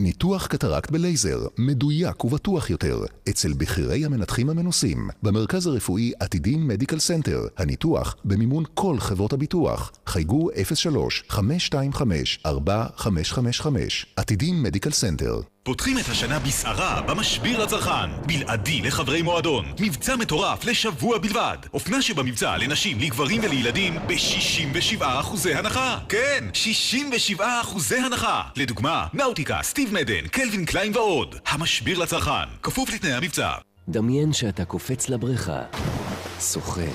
ניתוח קטרקט בלייזר, מדויק ובטוח יותר, אצל בכירי המנתחים המנוסים, במרכז הרפואי עתידים מדיקל סנטר, הניתוח במימון כל חברות הביטוח. חייגו 03-525-4555, עתידים מדיקל סנטר. פותחים את השנה בסערה במשביר לצרכן. בלעדי לחברי מועדון. מבצע מטורף לשבוע בלבד. אופנה שבמבצע לנשים, לגברים ולילדים ב-67% הנחה. כן, 67% הנחה. לדוגמה, נאוטיקה, סטיב מדן, קלווין קליין ועוד. המשביר לצרכן. כפוף לתנאי המבצע. דמיין שאתה קופץ לבריכה, שוחה,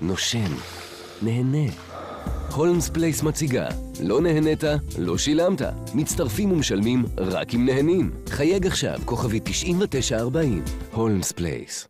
נושם, נהנה. הולמס פלייס מציגה, לא נהנית, לא שילמת. מצטרפים ומשלמים רק אם נהנים. חייג עכשיו, כוכבי 9940, הולמס פלייס.